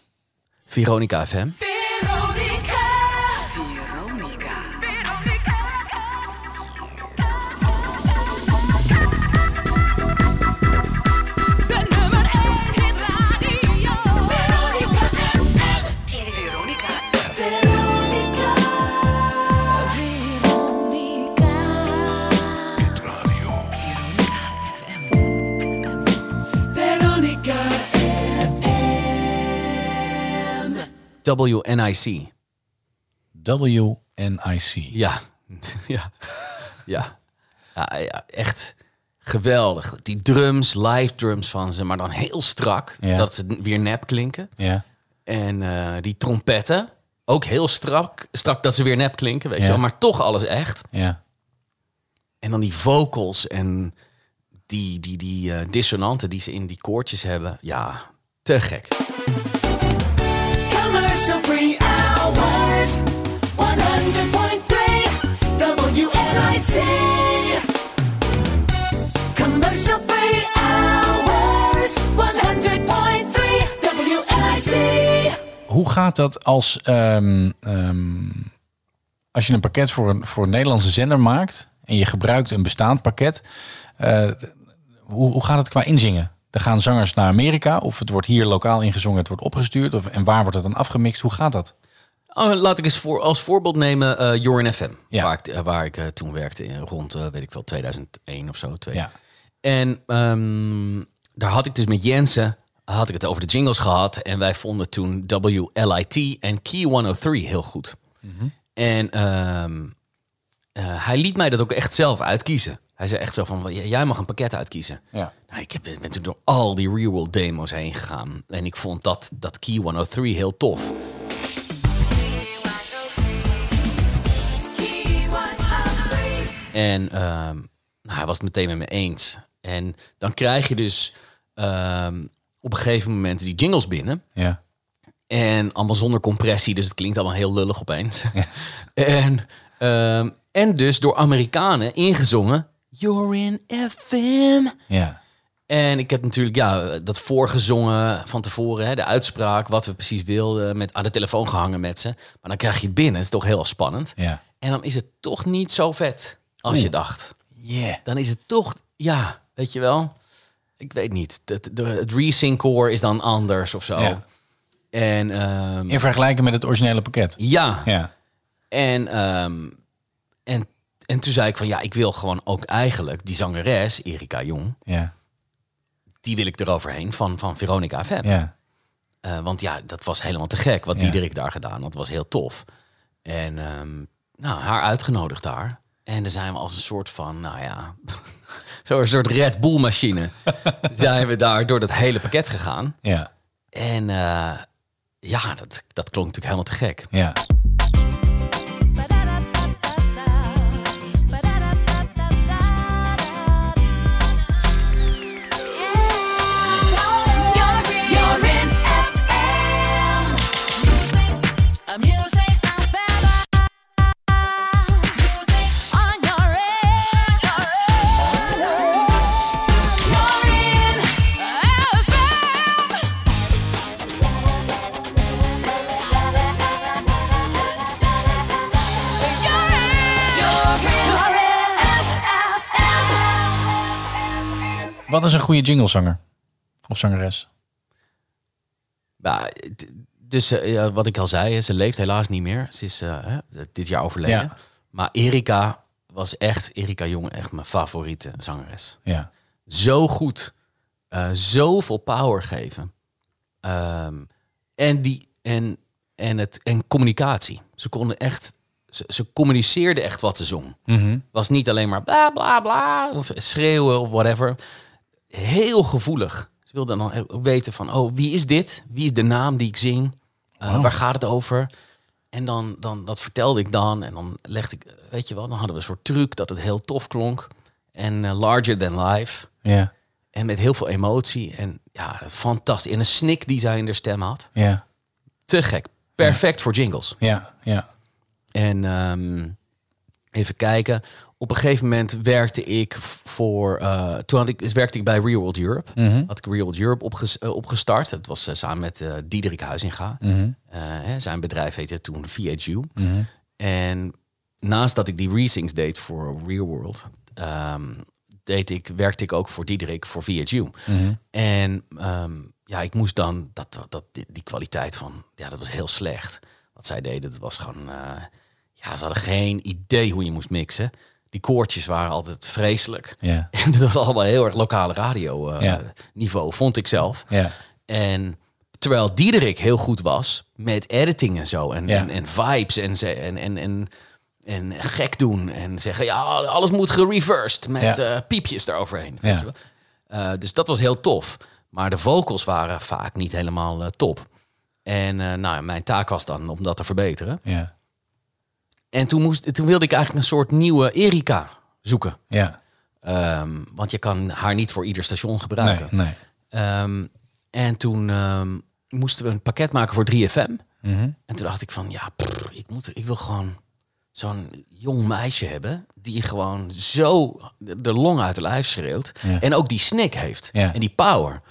S4: Veronica FM.
S5: Veronica.
S4: WNIC.
S1: WNIC.
S4: Ja. ja. Ja. Ja, ja, echt geweldig. Die drums, live drums van ze, maar dan heel strak.
S1: Ja.
S4: Dat ze weer nep klinken.
S1: Ja,
S4: En eh, die trompetten, ook heel strak. Strak dat ze weer nep klinken, weet
S1: Ja.
S4: je wel. Maar toch alles echt.
S1: ja,
S4: En dan die vocals en die, die, die eh, dissonanten die ze in die koortjes hebben. Ja, te gek.
S5: Hours. 100.3 WNIC. Commercial free hours. 100.3 WNIC.
S1: Hoe gaat dat als, ehm, ehm, als je een pakket voor een, voor een Nederlandse zender maakt en je gebruikt een bestaand pakket? eh, hoe, hoe gaat het qua inzingen? Er gaan zangers naar Amerika of het wordt hier lokaal ingezongen, het wordt opgestuurd of, en waar wordt het dan afgemixt? Hoe gaat dat?
S4: Oh, laat ik eens voor, als voorbeeld nemen eh Jorin FM.
S1: Ja.
S4: Waar ik, eh, waar ik eh, toen werkte in rond, weet ik wel, 2001 of zo. Twee.
S1: Ja.
S4: En ehm, daar had ik dus met Jensen had ik het over de jingles gehad. En wij vonden toen WLIT en Key 103 heel goed. En ehm, eh, hij liet mij dat ook echt zelf uitkiezen. Hij zei echt zo van, "J- jij mag een pakket uitkiezen.
S1: Ja.
S4: Nou, ik heb, ben toen door al die Real World demo's heen gegaan. En ik vond dat, dat Key 103 heel tof. En ehm, nou, hij was het meteen met me eens. En dan krijg je dus ehm, op een gegeven moment die jingles binnen.
S1: Ja,
S4: En allemaal zonder compressie, dus het klinkt allemaal heel lullig opeens. en, ehm, en dus door Amerikanen ingezongen. You're in FM.
S1: ja,
S4: En ik heb natuurlijk ja, dat voorgezongen van tevoren, hè, de uitspraak, wat we precies wilden, met aan de telefoon gehangen met ze. Maar dan krijg je het binnen, het is toch heel spannend.
S1: ja.
S4: En dan is het toch niet zo vet als je dacht.
S1: Yeah.
S4: Dan is het toch, ja, weet je wel. Ik weet niet. Het, het resync core is dan anders of zo.
S1: Ja.
S4: En ehm,
S1: In vergelijking met het originele pakket.
S4: ja,
S1: Ja,
S4: en, ehm, en, en toen zei ik van ja, ik wil gewoon ook eigenlijk die zangeres, Erika Jong,
S1: ja,
S4: die wil ik eroverheen van, van Veronica FM.
S1: ja.
S4: Eh, want ja, dat was helemaal te gek wat
S1: Ja.
S4: Diederik daar gedaan. Dat was heel tof. En ehm, nou, haar uitgenodigd daar. En dan zijn we als een soort van, nou ja, zo'n soort Red Bull machine. zijn we daar door dat hele pakket gegaan.
S1: ja.
S4: En eh, ja, dat, dat klonk natuurlijk helemaal te gek.
S1: ja. Goede jinglezanger? Of zangeres?
S4: Ja, d- dus eh, ja, wat ik al zei, ze leeft helaas niet meer. Ze is eh, dit jaar overleden.
S1: Ja.
S4: Maar Erika was echt, Erika Jong, echt mijn favoriete zangeres.
S1: Ja,
S4: Zo goed. eh zoveel power geven. Ehm, en, die, en, en, het, en communicatie. Ze konden echt, ze, ze communiceerden echt wat ze zong. Was niet alleen maar bla bla bla of schreeuwen of whatever. Heel gevoelig. Ze wilden dan ook weten van, oh, wie is dit? Wie is de naam die ik zing? Uh, Waar gaat het over? En dan, dan, dat vertelde ik dan. En dan legde ik, weet je wel, dan hadden we een soort truc dat het heel tof klonk. En eh, larger than life.
S1: Ja,
S4: En met heel veel emotie. En ja, fantastisch. En een snik die zij in de stem had.
S1: ja,
S4: Te gek. Perfect voor jingles.
S1: ja, ja.
S4: En ehm, even kijken. Op een gegeven moment werkte ik voor. eh, toen had ik, dus werkte ik bij Real World Europe. Had ik Real World Europe opges, eh, opgestart. Dat was eh, samen met Diederik Huizinga. Hè, zijn bedrijf heette toen VHU. En naast dat ik die resings deed voor Real World, ehm, deed ik, werkte ik ook voor Diederik voor VHU. En ehm, ja, ik moest dan dat, dat die, die kwaliteit van, ja, dat was heel slecht. Wat zij deden, dat was gewoon, ja, ze hadden geen idee hoe je moest mixen. Die koortjes waren altijd vreselijk.
S1: Ja.
S4: En dat was allemaal heel erg lokale radio eh,
S1: Ja.
S4: niveau, vond ik zelf.
S1: Ja.
S4: En terwijl Diederik heel goed was met editing en zo. En,
S1: Ja.
S4: en, en vibes en, ze- en, en, en, en gek doen. En zeggen, ja, alles moet gereversed met eh, piepjes eroverheen. Weet je wel? Eh, dus dat was heel tof. Maar de vocals waren vaak niet helemaal top. En nou, mijn taak was dan om dat te verbeteren.
S1: Ja.
S4: En toen, moest, toen wilde ik eigenlijk een soort nieuwe Erika zoeken.
S1: Ja.
S4: Ehm, want je kan haar niet voor ieder station gebruiken.
S1: nee.
S4: Ehm, en toen ehm, moesten we een pakket maken voor 3FM.
S1: Mhm.
S4: En toen dacht ik van, ja, ik, moet, ik wil gewoon zo'n jong meisje hebben... die gewoon zo de long uit de lijf schreeuwt.
S1: Ja.
S4: En ook die snik heeft.
S1: Ja.
S4: En die power.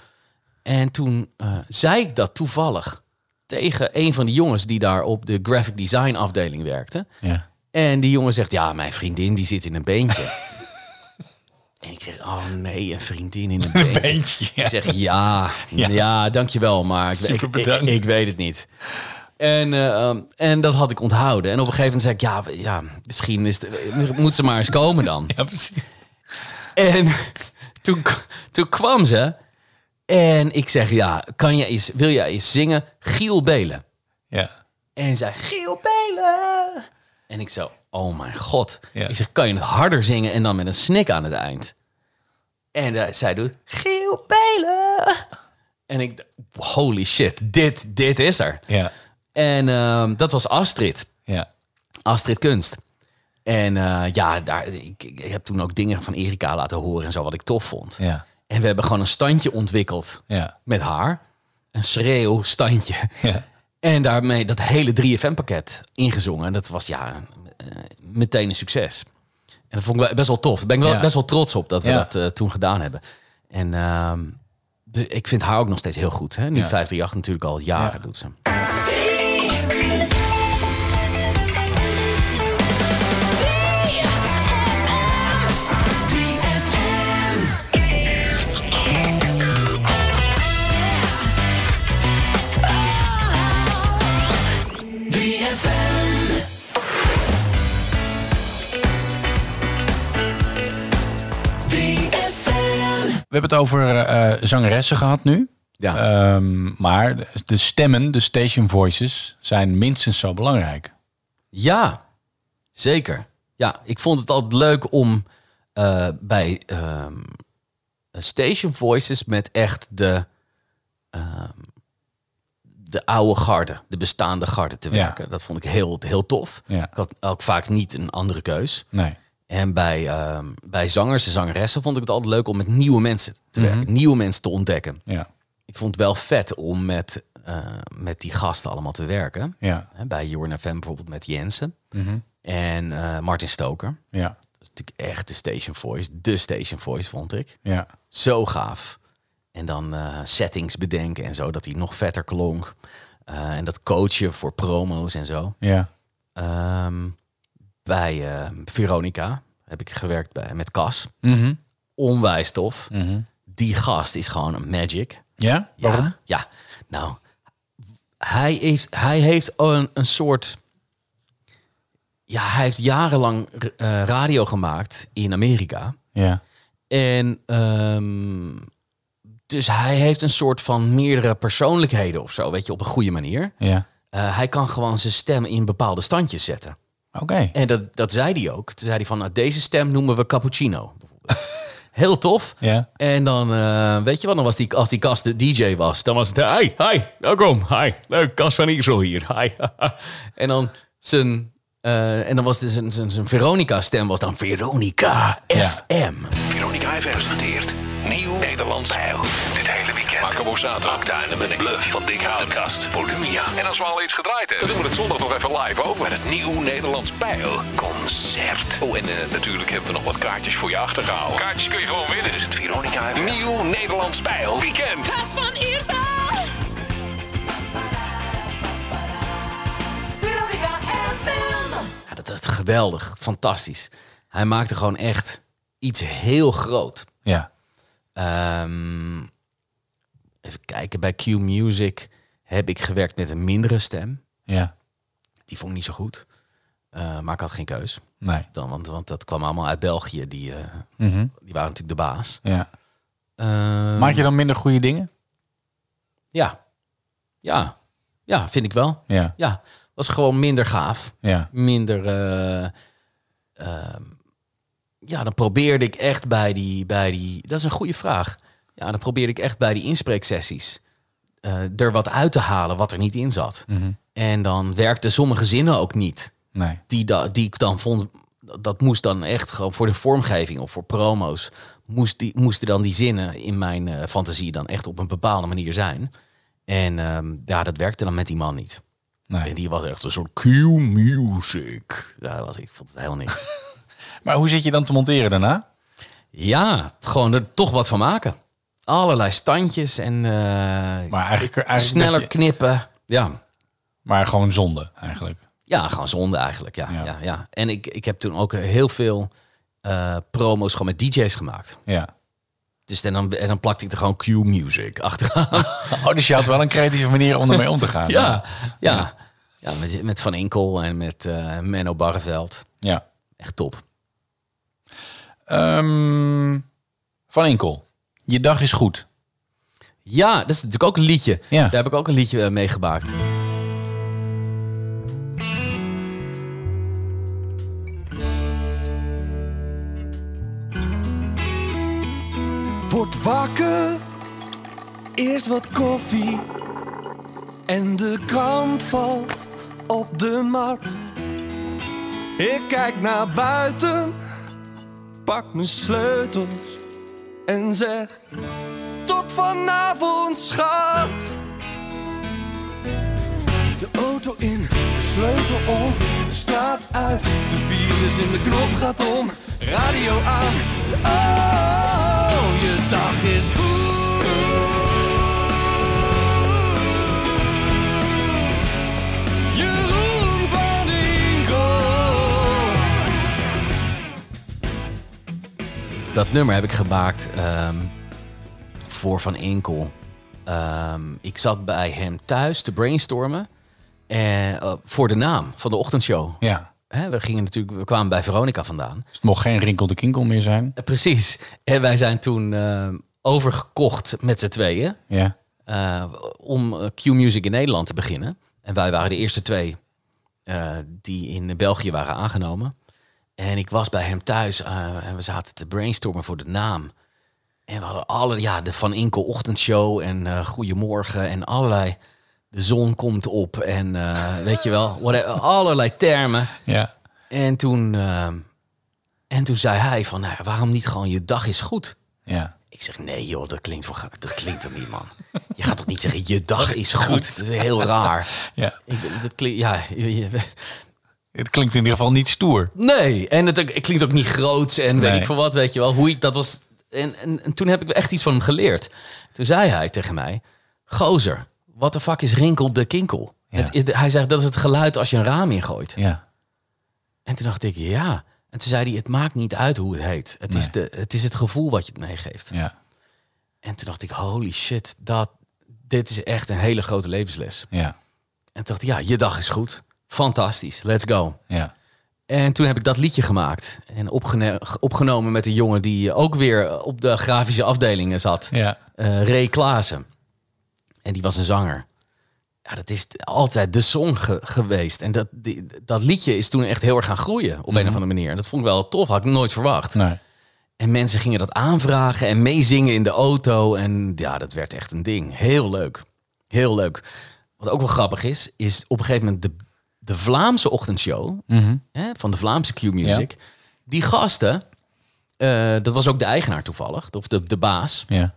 S4: En toen eh, zei ik dat toevallig tegen een van de jongens... die daar op de graphic design afdeling werkte.
S1: Ja.
S4: En die jongen zegt, ja, mijn vriendin die zit in een beentje. en ik zeg, oh nee, een vriendin in een beentje.
S1: Beentje. Ja.
S4: Ik zeg, ja, ja. dankjewel, maar ik,
S1: Super
S4: ik, ik,
S1: bedankt.
S4: ik weet het niet. En, eh, um, en dat had ik onthouden. En op een gegeven moment zei ik, ja, ja misschien is het, moet ze maar eens komen dan.
S1: ja, precies.
S4: En toen, toen kwam ze. En ik zeg, ja, kan je eens, wil jij eens zingen Giel Belen?
S1: Ja.
S4: En zij, Giel Belen. En ik zo, oh mijn god.
S1: Ja.
S4: Ik zeg, kan je het harder zingen en dan met een snik aan het eind? En zij doet, Giel Belen. En ik, holy shit, dit, dit is er.
S1: Ja.
S4: En ehm, dat was Astrid.
S1: Ja.
S4: Astrid Kunst. En eh, ja, daar, ik, ik heb toen ook dingen van Erika laten horen en zo, wat ik tof vond.
S1: Ja.
S4: En we hebben gewoon een standje ontwikkeld
S1: Ja.
S4: met haar. Een schreeuwstandje.
S1: Ja.
S4: En daarmee dat hele 3FM-pakket ingezongen. En dat was ja, eh, meteen een succes. En dat vond ik best wel tof. Daar ben ik wel
S1: Ja.
S4: best wel trots op dat we dat eh, toen gedaan hebben. En ehm, ik vind haar ook nog steeds heel goed. Hè? Nu
S1: Ja.
S4: 538 natuurlijk al jaren
S1: Ja.
S4: doet ze.
S1: Hebben het over eh, zangeressen gehad nu.
S4: Ja.
S1: Ehm, maar de- stemmen, de station voices, zijn minstens zo belangrijk.
S4: Ja, zeker. Ja, ik vond het altijd leuk om eh, bij ehm, station voices met echt de, ehm, de oude garde, de bestaande garde te
S1: Ja.
S4: werken. Dat vond ik heel, heel tof.
S1: Ja.
S4: Ik had ook vaak niet een andere keus.
S1: Nee.
S4: En bij, ehm, bij zangers en zangeressen vond ik het altijd leuk om met nieuwe mensen te
S1: Mhm.
S4: werken, nieuwe mensen te ontdekken.
S1: Ja.
S4: Ik vond het wel vet om met, eh, met die gasten allemaal te werken.
S1: Ja.
S4: Bij Jorn FM bijvoorbeeld met Jensen en eh, Martin Stoker.
S1: Ja.
S4: Dat is natuurlijk echt de station voice. De station voice, vond ik.
S1: Ja.
S4: Zo gaaf. En dan eh, settings bedenken en zo, dat hij nog vetter klonk. En dat coachen voor promo's en zo.
S1: Ja.
S4: Ehm, bij Veronica heb ik gewerkt bij, met Cas.
S1: Mhm.
S4: Onwijs tof. Die gast is gewoon een magic.
S1: Ja? Waarom?
S4: Ja, ja. nou, hij heeft, hij heeft een, een soort. Ja, hij heeft jarenlang eh, radio gemaakt in Amerika.
S1: Ja.
S4: En ehm, dus hij heeft een soort van meerdere persoonlijkheden of zo, weet je, op een goede manier.
S1: Ja.
S4: Eh, hij kan gewoon zijn stem in bepaalde standjes zetten.
S1: Oké.
S4: En dat, dat zei hij ook. Toen zei hij van, nou, deze stem noemen we cappuccino. bijvoorbeeld. Heel tof.
S1: Ja.
S4: En dan, eh, weet je wat, dan was die, als die Cas de DJ was, dan was het, hi, hi, welkom, hi, leuk, Cas van Iersel hier, hi. en dan zijn, eh, en dan was de, zijn, zijn, zijn Veronica-stem was dan Veronica
S1: Ja.
S4: FM.
S9: Veronica heeft gepresenteerd. Nieuw Nederlands stijl. Akabo zaterdag. Acta en de Munnik. Bluff van Dick Houtenkast. Volumia. En als we al iets gedraaid hebben, dan doen we het zondag nog even live over. Met het Nieuw Nederlands Pijl. Concert. Oh, en eh, natuurlijk hebben we nog wat kaartjes voor je achtergehouden. Kaartjes kun je gewoon winnen. Dus het Veronica heeft Nieuw Nederlands Pijl. Weekend.
S5: Kas van Iersel! Veronica FM!
S4: Ja, dat is geweldig, fantastisch. Hij maakte gewoon echt iets heel groot.
S1: Ja.
S4: Ehm, even kijken, bij Q Music heb ik gewerkt met een mindere stem.
S1: Ja.
S4: Die vond ik niet zo goed. Eh, maar ik had geen keus.
S1: Nee.
S4: Dan, want, want dat kwam allemaal uit België. Die, eh,
S1: Mhm.
S4: die waren natuurlijk de baas.
S1: Ja.
S4: Ehm,
S1: Maak je dan minder goede dingen?
S4: Ja. Ja. Ja, vind ik wel.
S1: Ja.
S4: Ja. Was gewoon minder gaaf.
S1: Ja.
S4: Minder... eh, ehm, ja, dan probeerde ik echt bij die, bij die... Dat is een goede vraag. Ja, dan probeerde ik echt bij die inspreeksessies... eh, er wat uit te halen wat er niet in zat. En dan werkten sommige zinnen ook niet.
S1: Nee.
S4: Die, da, die ik dan vond... Dat moest dan echt gewoon voor de vormgeving of voor promo's... Moest die, moesten dan die zinnen in mijn eh, fantasie dan echt op een bepaalde manier zijn. En ehm, ja, dat werkte dan met die man niet. En
S1: nee.
S4: die was echt een soort Q-music. Ja, dat was, ik vond het helemaal niks.
S1: Maar hoe zit je dan te monteren daarna?
S4: ja, gewoon er toch wat van maken. Allerlei standjes en eh,
S1: Maar eigenlijk, eigenlijk
S4: sneller
S1: je-
S4: knippen. Ja.
S1: maar gewoon zonde eigenlijk.
S4: ja, gewoon zonde eigenlijk. Ja,
S1: Ja.
S4: ja. Ja, En ik, ik heb toen ook heel veel eh, promo's gewoon met DJ's gemaakt.
S1: Ja.
S4: Dus en dan, en dan plakte ik er gewoon Q-music achteraan.
S1: Oh, dus je had wel een creatieve manier om ermee om te gaan.
S4: ja, ja. ja met, met Van Enkel en met eh Menno Barreveld.
S1: Ja.
S4: Echt top.
S1: Ehm, van Inkel. Je dag is goed.
S4: Ja, dat is natuurlijk ook een liedje.
S1: Ja.
S4: Daar heb ik ook een liedje eh, mee gemaakt.
S10: Word wakker, eerst wat koffie en de krant valt op de mat. Ik kijk naar buiten, pak mijn sleutels en zeg tot vanavond schat. De auto in, sleutel om, de straat uit, de virus in de knop gaat om, radio aan. Oh, je dag is goed.
S4: Dat nummer heb ik gemaakt ehm, voor Van Enkel. Ehm, ik zat bij hem thuis te brainstormen en, eh, voor de naam van de ochtendshow.
S1: Ja.
S4: We, gingen natuurlijk, we kwamen bij Veronica vandaan.
S1: Dus het mocht geen Rinkel de Kinkel meer zijn.
S4: Eh, precies. En wij zijn toen ehm, overgekocht met z'n tweeën
S1: Ja.
S4: eh, om eh, Q-Music in Nederland te beginnen. En wij waren de eerste twee eh, die in België waren aangenomen. En ik was bij hem thuis eh, en we zaten te brainstormen voor de naam. En we hadden alle, ja, de Van Inkel ochtendshow en eh Goedemorgen en allerlei. De zon komt op en eh, weet je wel, whatever, allerlei termen.
S1: Ja.
S4: En toen, en toen zei hij van, nou, waarom niet gewoon je dag is goed?
S1: Ja.
S4: Ik zeg, nee joh, dat klinkt, voor, dat klinkt toch niet, man. Je gaat toch niet zeggen, je dag is goed? Dat is heel raar.
S1: Ja.
S4: Ik, dat klinkt, ja,
S1: Het klinkt in ieder geval niet stoer.
S4: nee. En het, het klinkt ook niet groots en weet ik veel wat, weet je wel. Hoe ik, dat was, en, en, en toen heb ik echt iets van hem geleerd. Toen zei hij tegen mij, gozer, wat de fuck is Rinkel de Kinkel?
S1: Ja.
S4: Het, is- hij zegt, dat is het geluid als je een raam ingooit.
S1: Ja.
S4: En toen dacht ik, ja. En toen zei hij, het maakt niet uit hoe het heet. Het, is, de, het is het gevoel wat je het meegeeft.
S1: Ja.
S4: En toen dacht ik, holy shit, dat, dit is echt een hele grote levensles.
S1: Ja.
S4: En toen dacht ik, ja, je dag is goed. Fantastisch, let's go.
S1: Ja.
S4: En toen heb ik dat liedje gemaakt. En opgenomen met een jongen die ook weer op de grafische afdeling zat.
S1: Ja.
S4: Eh Ray Klaassen. En die was een zanger. ja, dat is altijd de song ge- geweest. En dat, die, dat liedje is toen echt heel erg gaan groeien op een of andere manier. En dat vond ik wel tof, had ik nooit verwacht.
S1: Nee.
S4: En mensen gingen dat aanvragen en meezingen in de auto. En ja, dat werd echt een ding. Heel leuk. Heel leuk. Wat ook wel grappig is, is op een gegeven moment de, de Vlaamse ochtendshow hè, van de Vlaamse Q-Music. Die gasten, eh, dat was ook de eigenaar toevallig, of de, de baas.
S1: Ja.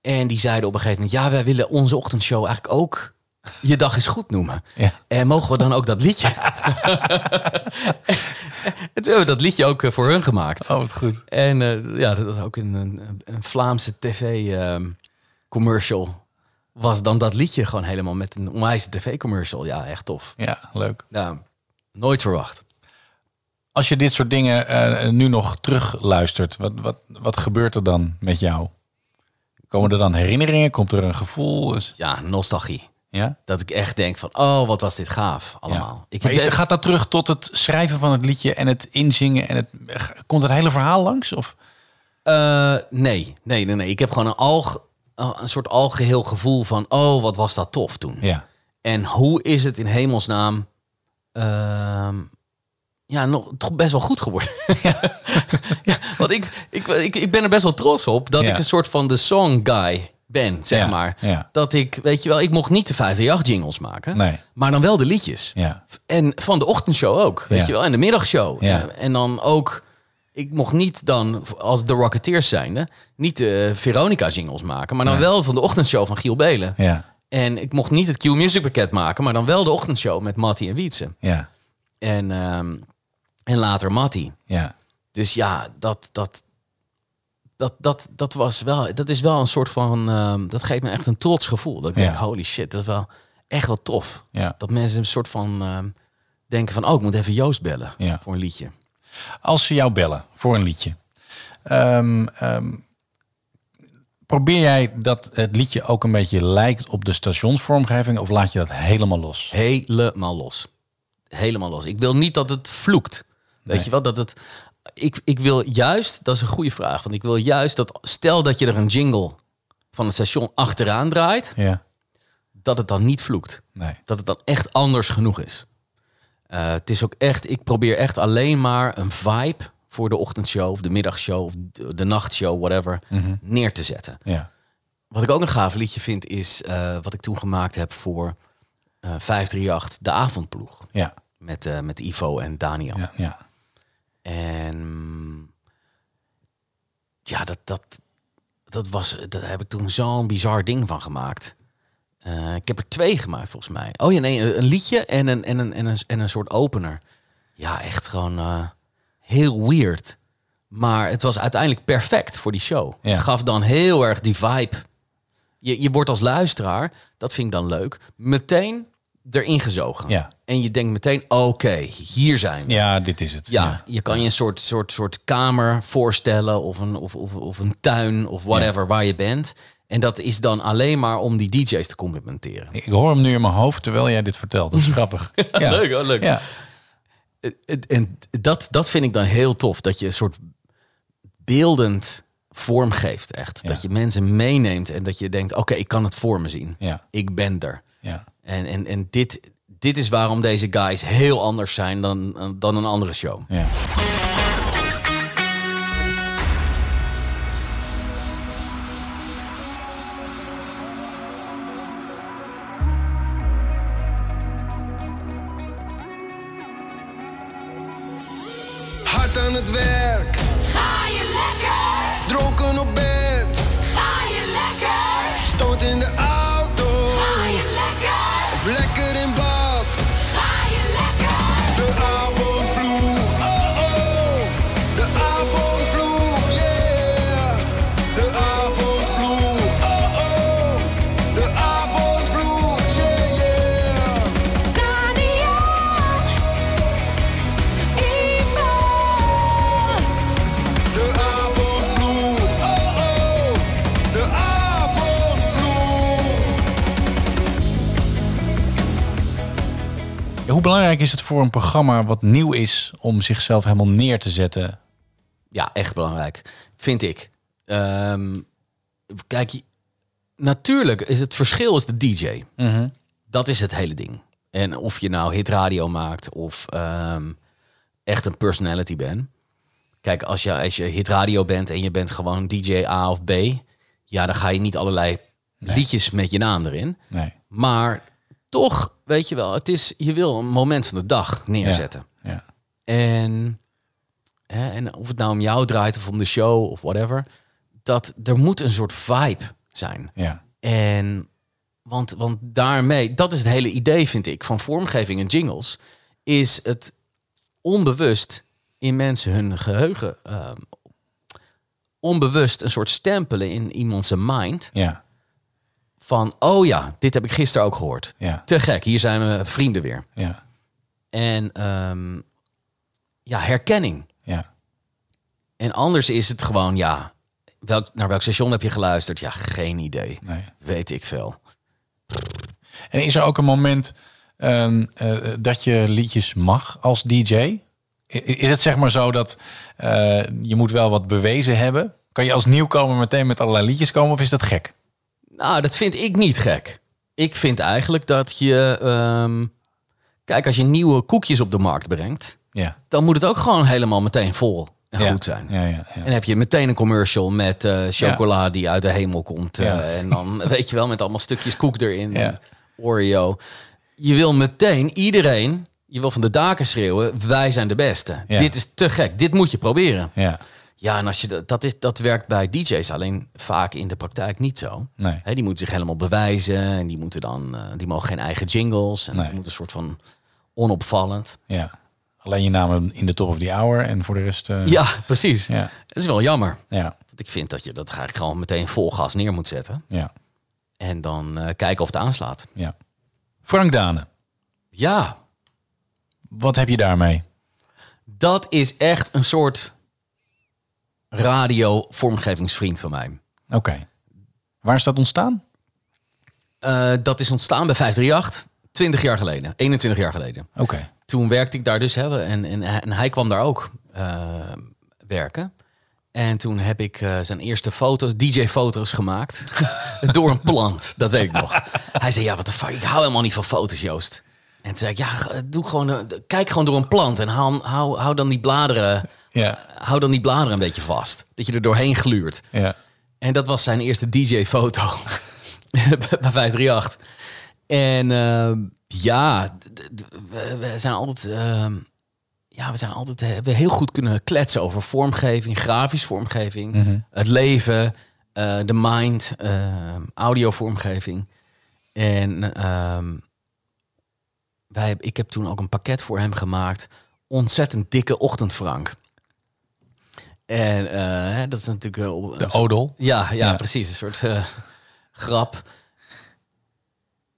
S4: En die zeiden op een gegeven moment, ja, wij willen onze ochtendshow eigenlijk ook Je Dag is Goed noemen.
S1: Ja.
S4: En mogen we dan ook dat liedje? en toen hebben we dat liedje ook eh, voor hun gemaakt.
S1: Oh, wat goed.
S4: En eh, ja, dat was ook een, een, een Vlaamse tv-commercial. Was dan dat liedje gewoon helemaal met een onwijs tv-commercial. Ja, echt tof.
S1: Ja, leuk.
S4: Ja, nooit verwacht.
S1: Als je dit soort dingen eh, nu nog terugluistert, wat, wat, wat gebeurt er dan met jou? Komen er dan herinneringen? Komt er een gevoel? Is-
S4: Ja, nostalgie.
S1: Ja?
S4: Dat ik echt denk van, oh, wat was dit gaaf allemaal. Ik
S1: Maar
S4: heb
S1: is, gaat dat terug tot het schrijven van het liedje en het inzingen? En het, komt het hele verhaal langs? Of?
S4: Eh, nee, nee, nee, nee. Ik heb gewoon een, alg, een soort algeheel gevoel van, oh, wat was dat tof toen.
S1: Ja.
S4: En hoe is het in hemelsnaam ehm, ja, nog toch best wel goed geworden. ja, want ik, ik, ik, ik ben er best wel trots op dat
S1: Ja.
S4: ik een soort van de song guy ben, zeg
S1: Ja,
S4: maar.
S1: ja.
S4: Dat ik, weet je wel, ik mocht niet de 538 jingles maken,
S1: Nee.
S4: maar dan wel de liedjes.
S1: Ja.
S4: En van de ochtendshow ook, weet
S1: Ja.
S4: je wel, en de middagshow.
S1: Ja.
S4: En dan ook, ik mocht niet dan, als de Rocketeers zijnde, niet de Veronica jingles maken, maar dan wel van de ochtendshow van Giel Belen.
S1: Ja.
S4: En ik mocht niet het Q-Music pakket maken, maar dan wel de ochtendshow met Matty en Wietse.
S1: Ja.
S4: En, ehm, en later Matty.
S1: Ja.
S4: Dus ja, dat, dat, dat, dat, dat was wel, dat is wel een soort van, ehm, dat geeft me echt een trots gevoel. Dat ik
S1: Ja.
S4: denk, holy shit, dat is wel echt wel tof.
S1: Ja.
S4: Dat mensen een soort van ehm, denken van, oh, ik moet even Joost bellen
S1: Ja.
S4: voor een liedje.
S1: Als ze jou bellen voor een liedje, ehm, ehm, probeer jij dat het liedje ook een beetje lijkt op de stationsvormgeving of laat je dat helemaal los?
S4: Helemaal los. Helemaal los. Ik wil niet dat het vloekt. Weet
S1: Nee.
S4: je wel, dat het... Ik, ik wil juist, dat is een goede vraag, want ik wil juist dat, stel dat je er een jingle van het station achteraan draait,
S1: Ja.
S4: dat het dan niet vloekt.
S1: Nee.
S4: Dat het dan echt anders genoeg is. Eh, het is ook echt, ik probeer echt alleen maar een vibe voor de ochtendshow of de middagshow of de, de nachtshow, whatever,
S1: Mhm.
S4: neer te zetten.
S1: Ja.
S4: Wat ik ook een gaaf liedje vind, is eh, wat ik toen gemaakt heb voor eh 538, de avondploeg.
S1: Ja.
S4: Met, met Ivo en Daniel.
S1: Ja. ja.
S4: En ja, dat, dat, dat was, daar heb ik toen zo'n bizar ding van gemaakt. Eh, ik heb er twee gemaakt volgens mij. Oh ja, nee, een liedje en een, en een, en een, en een soort opener. Ja, echt gewoon eh, heel weird. Maar het was uiteindelijk perfect voor die show.
S1: Ja.
S4: Het gaf dan heel erg die vibe. Je, je wordt als luisteraar, dat vind ik dan leuk, meteen erin gezogen.
S1: Ja.
S4: En je denkt meteen, oké, hier zijn we.
S1: Ja, dit is het.
S4: Ja, je kan je een soort, soort, soort kamer voorstellen of een, of, of, of een tuin of whatever waar je bent. En dat is dan alleen maar om die DJ's te complimenteren.
S1: Ik hoor hem nu in mijn hoofd terwijl jij dit vertelt. Dat is grappig. Ja.
S4: Leuk, hoor, leuk.
S1: Ja.
S4: En dat, dat vind ik dan heel tof. Dat je een soort beeldend vorm geeft echt.
S1: Ja.
S4: Dat je mensen meeneemt en dat je denkt, oké, ik kan het voor me zien.
S1: Ja.
S4: Ik ben er.
S1: Ja.
S4: En, en, en dit, dit is waarom deze guys heel anders zijn dan, dan een andere show.
S1: Ja. Hoe belangrijk is het voor een programma wat nieuw is om zichzelf helemaal neer te zetten?
S4: Ja, echt belangrijk. Vind ik. Ehm, kijk, natuurlijk is het verschil is de DJ. Dat is het hele ding. En of je nou hitradio maakt of ehm, echt een personality bent. Kijk, als je, als je hitradio bent en je bent gewoon DJ A of B, ja, dan ga je niet allerlei liedjes met je naam erin.
S1: Nee.
S4: Maar toch, weet je wel, het is, je wil een moment van de dag neerzetten.
S1: Ja.
S4: En, hè, en of het nou om jou draait of om de show of whatever, dat er moet een soort vibe zijn.
S1: Ja.
S4: En want, want daarmee, dat is het hele idee, vind ik, van vormgeving en jingles, is het onbewust in mensen hun geheugen ehm, onbewust een soort stempelen in iemands mind
S1: Ja.
S4: Van, oh ja, dit heb ik gisteren ook gehoord.
S1: Ja.
S4: Te gek, hier zijn we vrienden weer.
S1: Ja.
S4: En ehm, ja, herkenning.
S1: Ja.
S4: En anders is het gewoon, ja, welk, naar welk station heb je geluisterd? Ja, geen idee.
S1: Nee.
S4: Weet ik veel.
S1: En is er ook een moment ehm, eh, dat je liedjes mag als DJ? Is het zeg maar zo dat eh, je moet wel wat bewezen hebben? Kan je als nieuwkomer meteen met allerlei liedjes komen of is dat gek?
S4: Nou, dat vind ik niet gek. Ik vind eigenlijk dat je... ehm, kijk, als je nieuwe koekjes op de markt brengt...
S1: Ja.
S4: dan moet het ook gewoon helemaal meteen vol en
S1: Ja.
S4: goed zijn.
S1: Ja, ja, ja.
S4: En heb je meteen een commercial met eh, chocola die uit de hemel komt. eh. En dan, weet je wel, met allemaal stukjes koek erin.
S1: Ja.
S4: Oreo. Je wil meteen iedereen... Je wil van de daken schreeuwen, wij zijn de beste. Dit is te gek, dit moet je proberen.
S1: Ja.
S4: Ja, en als je dat, dat, is, dat werkt bij DJ's alleen vaak in de praktijk niet zo.
S1: Nee.
S4: Die moeten zich helemaal bewijzen en die moeten dan, eh, die mogen geen eigen jingles en
S1: Nee.
S4: die moeten een soort van onopvallend.
S1: ja. Alleen je naam in de top of the hour en voor de rest... eh,
S4: Ja, precies.
S1: Ja.
S4: Dat is wel jammer.
S1: Ja.
S4: Want ik vind dat je dat eigenlijk gewoon meteen vol gas neer moet zetten
S1: Ja.
S4: en dan eh, kijken of het aanslaat.
S1: ja. Frank Dane,
S4: Ja,
S1: wat heb je daarmee?
S4: dat is echt een soort radio-vormgevingsvriend van mij.
S1: Oké. Waar is dat ontstaan?
S4: Eh, dat is ontstaan bij 538, 20 jaar geleden, 21 jaar geleden.
S1: Oké.
S4: toen werkte ik daar dus hè, en, en, en hij kwam daar ook eh, werken. En toen heb ik eh, zijn eerste foto's, DJ-foto's gemaakt. door een plant, dat weet ik nog. Hij zei, ja, wat de fuck, ik hou helemaal niet van foto's, Joost. En toen zei ik, ja, doe gewoon, kijk gewoon door een plant en hou, hou, hou, dan die bladeren,
S1: Ja.
S4: hou dan die bladeren een beetje vast. Dat je er doorheen gluurt.
S1: Ja.
S4: En dat was zijn eerste DJ-foto bij 538. En eh, ja, we, zijn altijd, eh, ja, we zijn altijd, eh, hebben heel goed kunnen kletsen over vormgeving, grafisch vormgeving, het leven, eh, de mind, eh audiovormgeving. En ehm, wij, ik heb toen ook een pakket voor hem gemaakt. Ontzettend dikke ochtendfrank. En eh, dat is natuurlijk... eh,
S1: De odel.
S4: ja, ja,
S1: Ja.
S4: precies. Een soort eh, grap.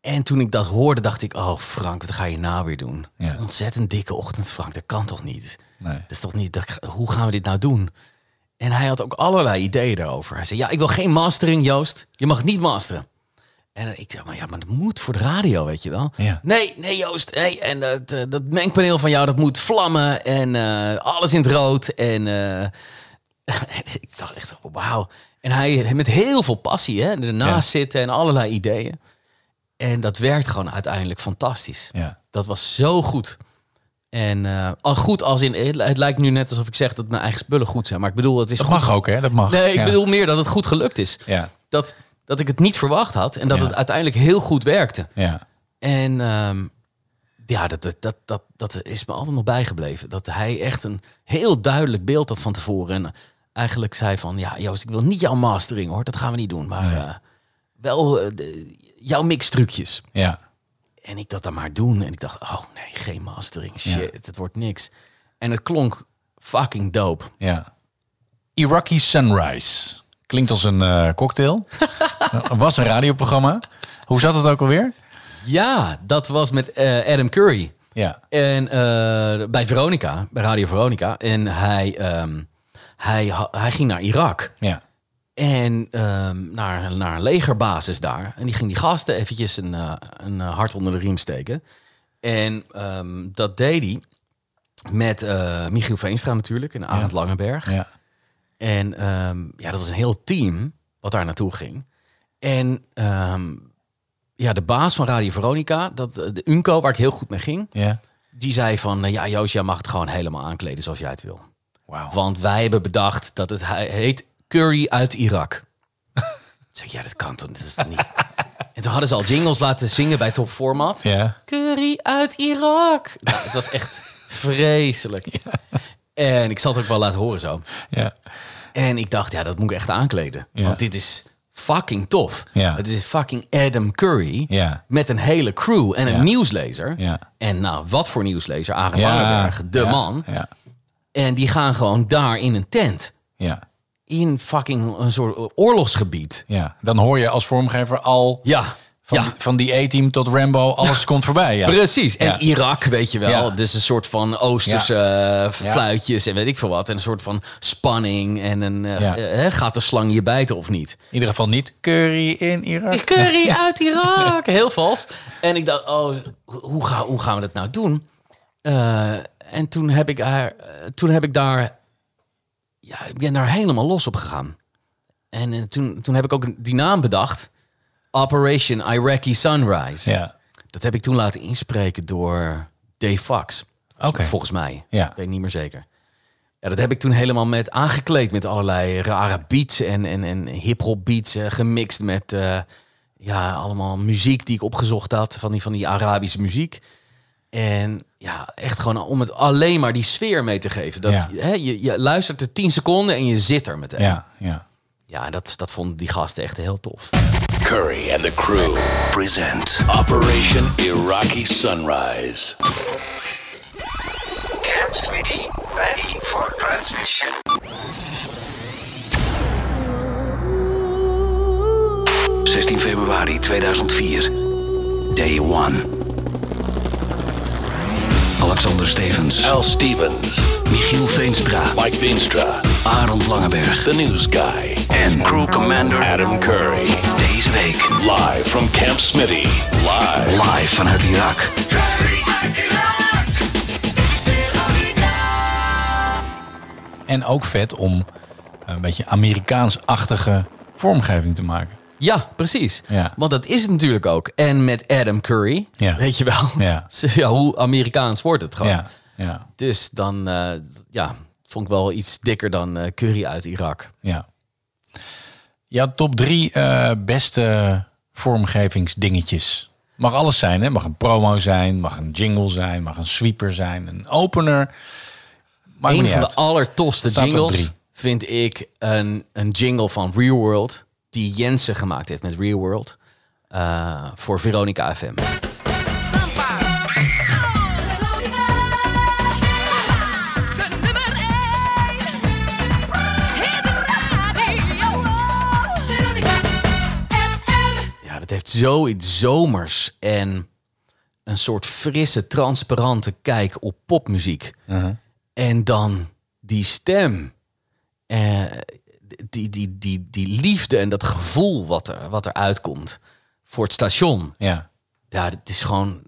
S4: En toen ik dat hoorde, dacht ik... Oh, Frank, wat ga je nou weer doen?
S1: Ja.
S4: Ontzettend dikke ochtend, Frank. Dat kan toch niet?
S1: Nee.
S4: Dat is toch niet... Dat, hoe gaan we dit nou doen? En hij had ook allerlei ideeën daarover. Hij zei, ja, ik wil geen mastering, Joost. Je mag niet masteren. En ik zei, maar ja, maar dat moet voor de radio, weet je wel.
S1: Ja.
S4: Nee, nee, Joost. Hey, en dat, eh, dat mengpaneel van jou, dat moet vlammen. En eh, alles in het rood. En eh, ik dacht echt zo, wauw. En hij met heel veel passie, hè, ernaast
S1: Ja.
S4: zitten en allerlei ideeën. En dat werkt gewoon uiteindelijk fantastisch.
S1: Ja.
S4: Dat was zo goed. En al goed als in, het, het lijkt nu net alsof ik zeg dat mijn eigen spullen goed zijn. Maar ik bedoel, het is
S1: Dat
S4: goed
S1: mag ook, hè? Dat mag.
S4: Nee, ik
S1: Ja.
S4: bedoel meer dat het goed gelukt is.
S1: Ja.
S4: Dat, dat ik het niet verwacht had en dat
S1: Ja.
S4: het uiteindelijk heel goed werkte.
S1: Ja.
S4: En ehm, ja, dat, dat, dat, dat, dat is me altijd nog bijgebleven. Dat hij echt een heel duidelijk beeld had van tevoren. En eigenlijk zei van, ja Joost, ik wil niet jouw mastering hoor. Dat gaan we niet doen. Maar eh, wel eh, de- jouw mixtrucjes.
S1: Ja.
S4: En ik dat dan maar doen. En ik dacht, oh nee, geen mastering. Shit, het wordt niks. En het klonk fucking dope.
S1: Ja. Iraqi Sunrise. Klinkt als een eh, cocktail. Was een radioprogramma. Hoe zat het ook alweer?
S4: Ja, dat was met eh, Adam Curry.
S1: Ja.
S4: En eh, bij Veronica, bij Radio Veronica. En hij, ehm, hij, hij ging naar Irak.
S1: Ja.
S4: En ehm, naar, naar een legerbasis daar. En die ging die gasten eventjes een, eh, een eh, hart onder de riem steken. En ehm, dat deed hij met eh, Michiel Veenstra natuurlijk en Arend Langenberg.
S1: Ja.
S4: En ehm, ja, dat was een heel team wat daar naartoe ging. En ehm, ja, de baas van Radio Veronica, dat, eh, de Unco, waar ik heel goed mee ging,
S1: Ja.
S4: die zei van, eh, ja Joost, jij mag het gewoon helemaal aankleden zoals jij het wil. Want wij hebben bedacht dat het he- heet curry uit Irak. Ik, ja, dat kan toch, dat is toch niet... En toen hadden ze al jingles laten zingen bij Top Format.
S1: Ja.
S4: Curry uit Irak. Nou, het was echt vreselijk. En ik zal het ook wel laten horen zo.
S1: Ja.
S4: En ik dacht, ja, dat moet ik echt aankleden.
S1: Ja.
S4: Want dit is fucking tof.
S1: Ja.
S4: Het is fucking Adam Curry.
S1: Ja.
S4: Met een hele crew en een
S1: Ja.
S4: nieuwslezer.
S1: Ja.
S4: En nou, wat voor nieuwslezer? Arend
S1: Ja.
S4: Langenberg, de man.
S1: Ja.
S4: En die gaan gewoon daar in een tent.
S1: Ja.
S4: In fucking een soort oorlogsgebied.
S1: ja. Dan hoor je als vormgever al
S4: Ja.
S1: Van,
S4: ja.
S1: die, van die A-team tot Rambo, alles komt voorbij. Ja.
S4: Precies. En
S1: Ja.
S4: Irak, weet je wel. Dus een soort van Oosterse eh, fluitjes en weet ik veel wat. En een soort van spanning. En een, eh, eh, gaat de slang je bijten of niet?
S1: In ieder geval niet curry in Irak.
S4: Curry uit Irak. Heel vals. En ik dacht, oh, hoe, ga, hoe gaan we dat nou doen? En toen heb ik, haar, toen heb ik daar... Ja, ik ben daar helemaal los op gegaan. En toen, toen heb ik ook die naam bedacht. Operation Iraqi Sunrise.
S1: Ja.
S4: Dat heb ik toen laten inspreken door Dave Fox.
S1: Oké.
S4: Volgens mij.
S1: Ja.
S4: Ik weet niet meer zeker. Ja, dat heb ik toen helemaal met aangekleed met allerlei rare beats en, en, en hip-hop beats eh, gemixt met eh, ja, allemaal muziek die ik opgezocht had van die, van die Arabische muziek. En ja, echt gewoon om het alleen maar die sfeer mee te geven. Dat,
S1: Ja.
S4: hè, je, je luistert er 10 seconden en je zit er meteen.
S1: Ja. Ja.
S4: Ja, dat, dat vonden die gasten echt heel tof.
S9: Curry and the crew present Operation Iraqi Sunrise.
S5: Camp Smitty, ready for transmission.
S9: Oeh. 16 februari 2004. Day 1. Alexander Stevens. Al Stevens. Michiel Veenstra. Mike Veenstra. Arend Langeberg. The News Guy. En Crew Commander Adam Curry. Deze week live from Camp Smitty. Live. Live vanuit Irak.
S1: En ook vet om een beetje Amerikaans-achtige vormgeving te maken.
S4: Ja, precies.
S1: Ja.
S4: Want dat is het natuurlijk ook. En met Adam Curry,
S1: Ja.
S4: weet je wel.
S1: Ja.
S4: ja, hoe Amerikaans wordt het gewoon.
S1: Ja. Ja.
S4: Dus dan, eh, ja, vond ik wel iets dikker dan eh, Curry uit Irak.
S1: Ja. Jouw top drie eh, beste vormgevingsdingetjes. Mag alles zijn, hè? Mag een promo zijn, mag een jingle zijn, mag een sweeper zijn, een opener. Maakt
S4: een van
S1: uit.
S4: de allertofste
S1: Staat
S4: jingles vind ik een, een jingle van Real World. Die Jensen gemaakt heeft met Real World. eh, voor Veronica FM. Ja, dat heeft zoiets zomers en een soort frisse, transparante kijk op popmuziek. En dan die stem. Eh, die, die, die, die liefde en dat gevoel wat er, wat er uitkomt voor het station.
S1: Ja.
S4: Ja, het is gewoon,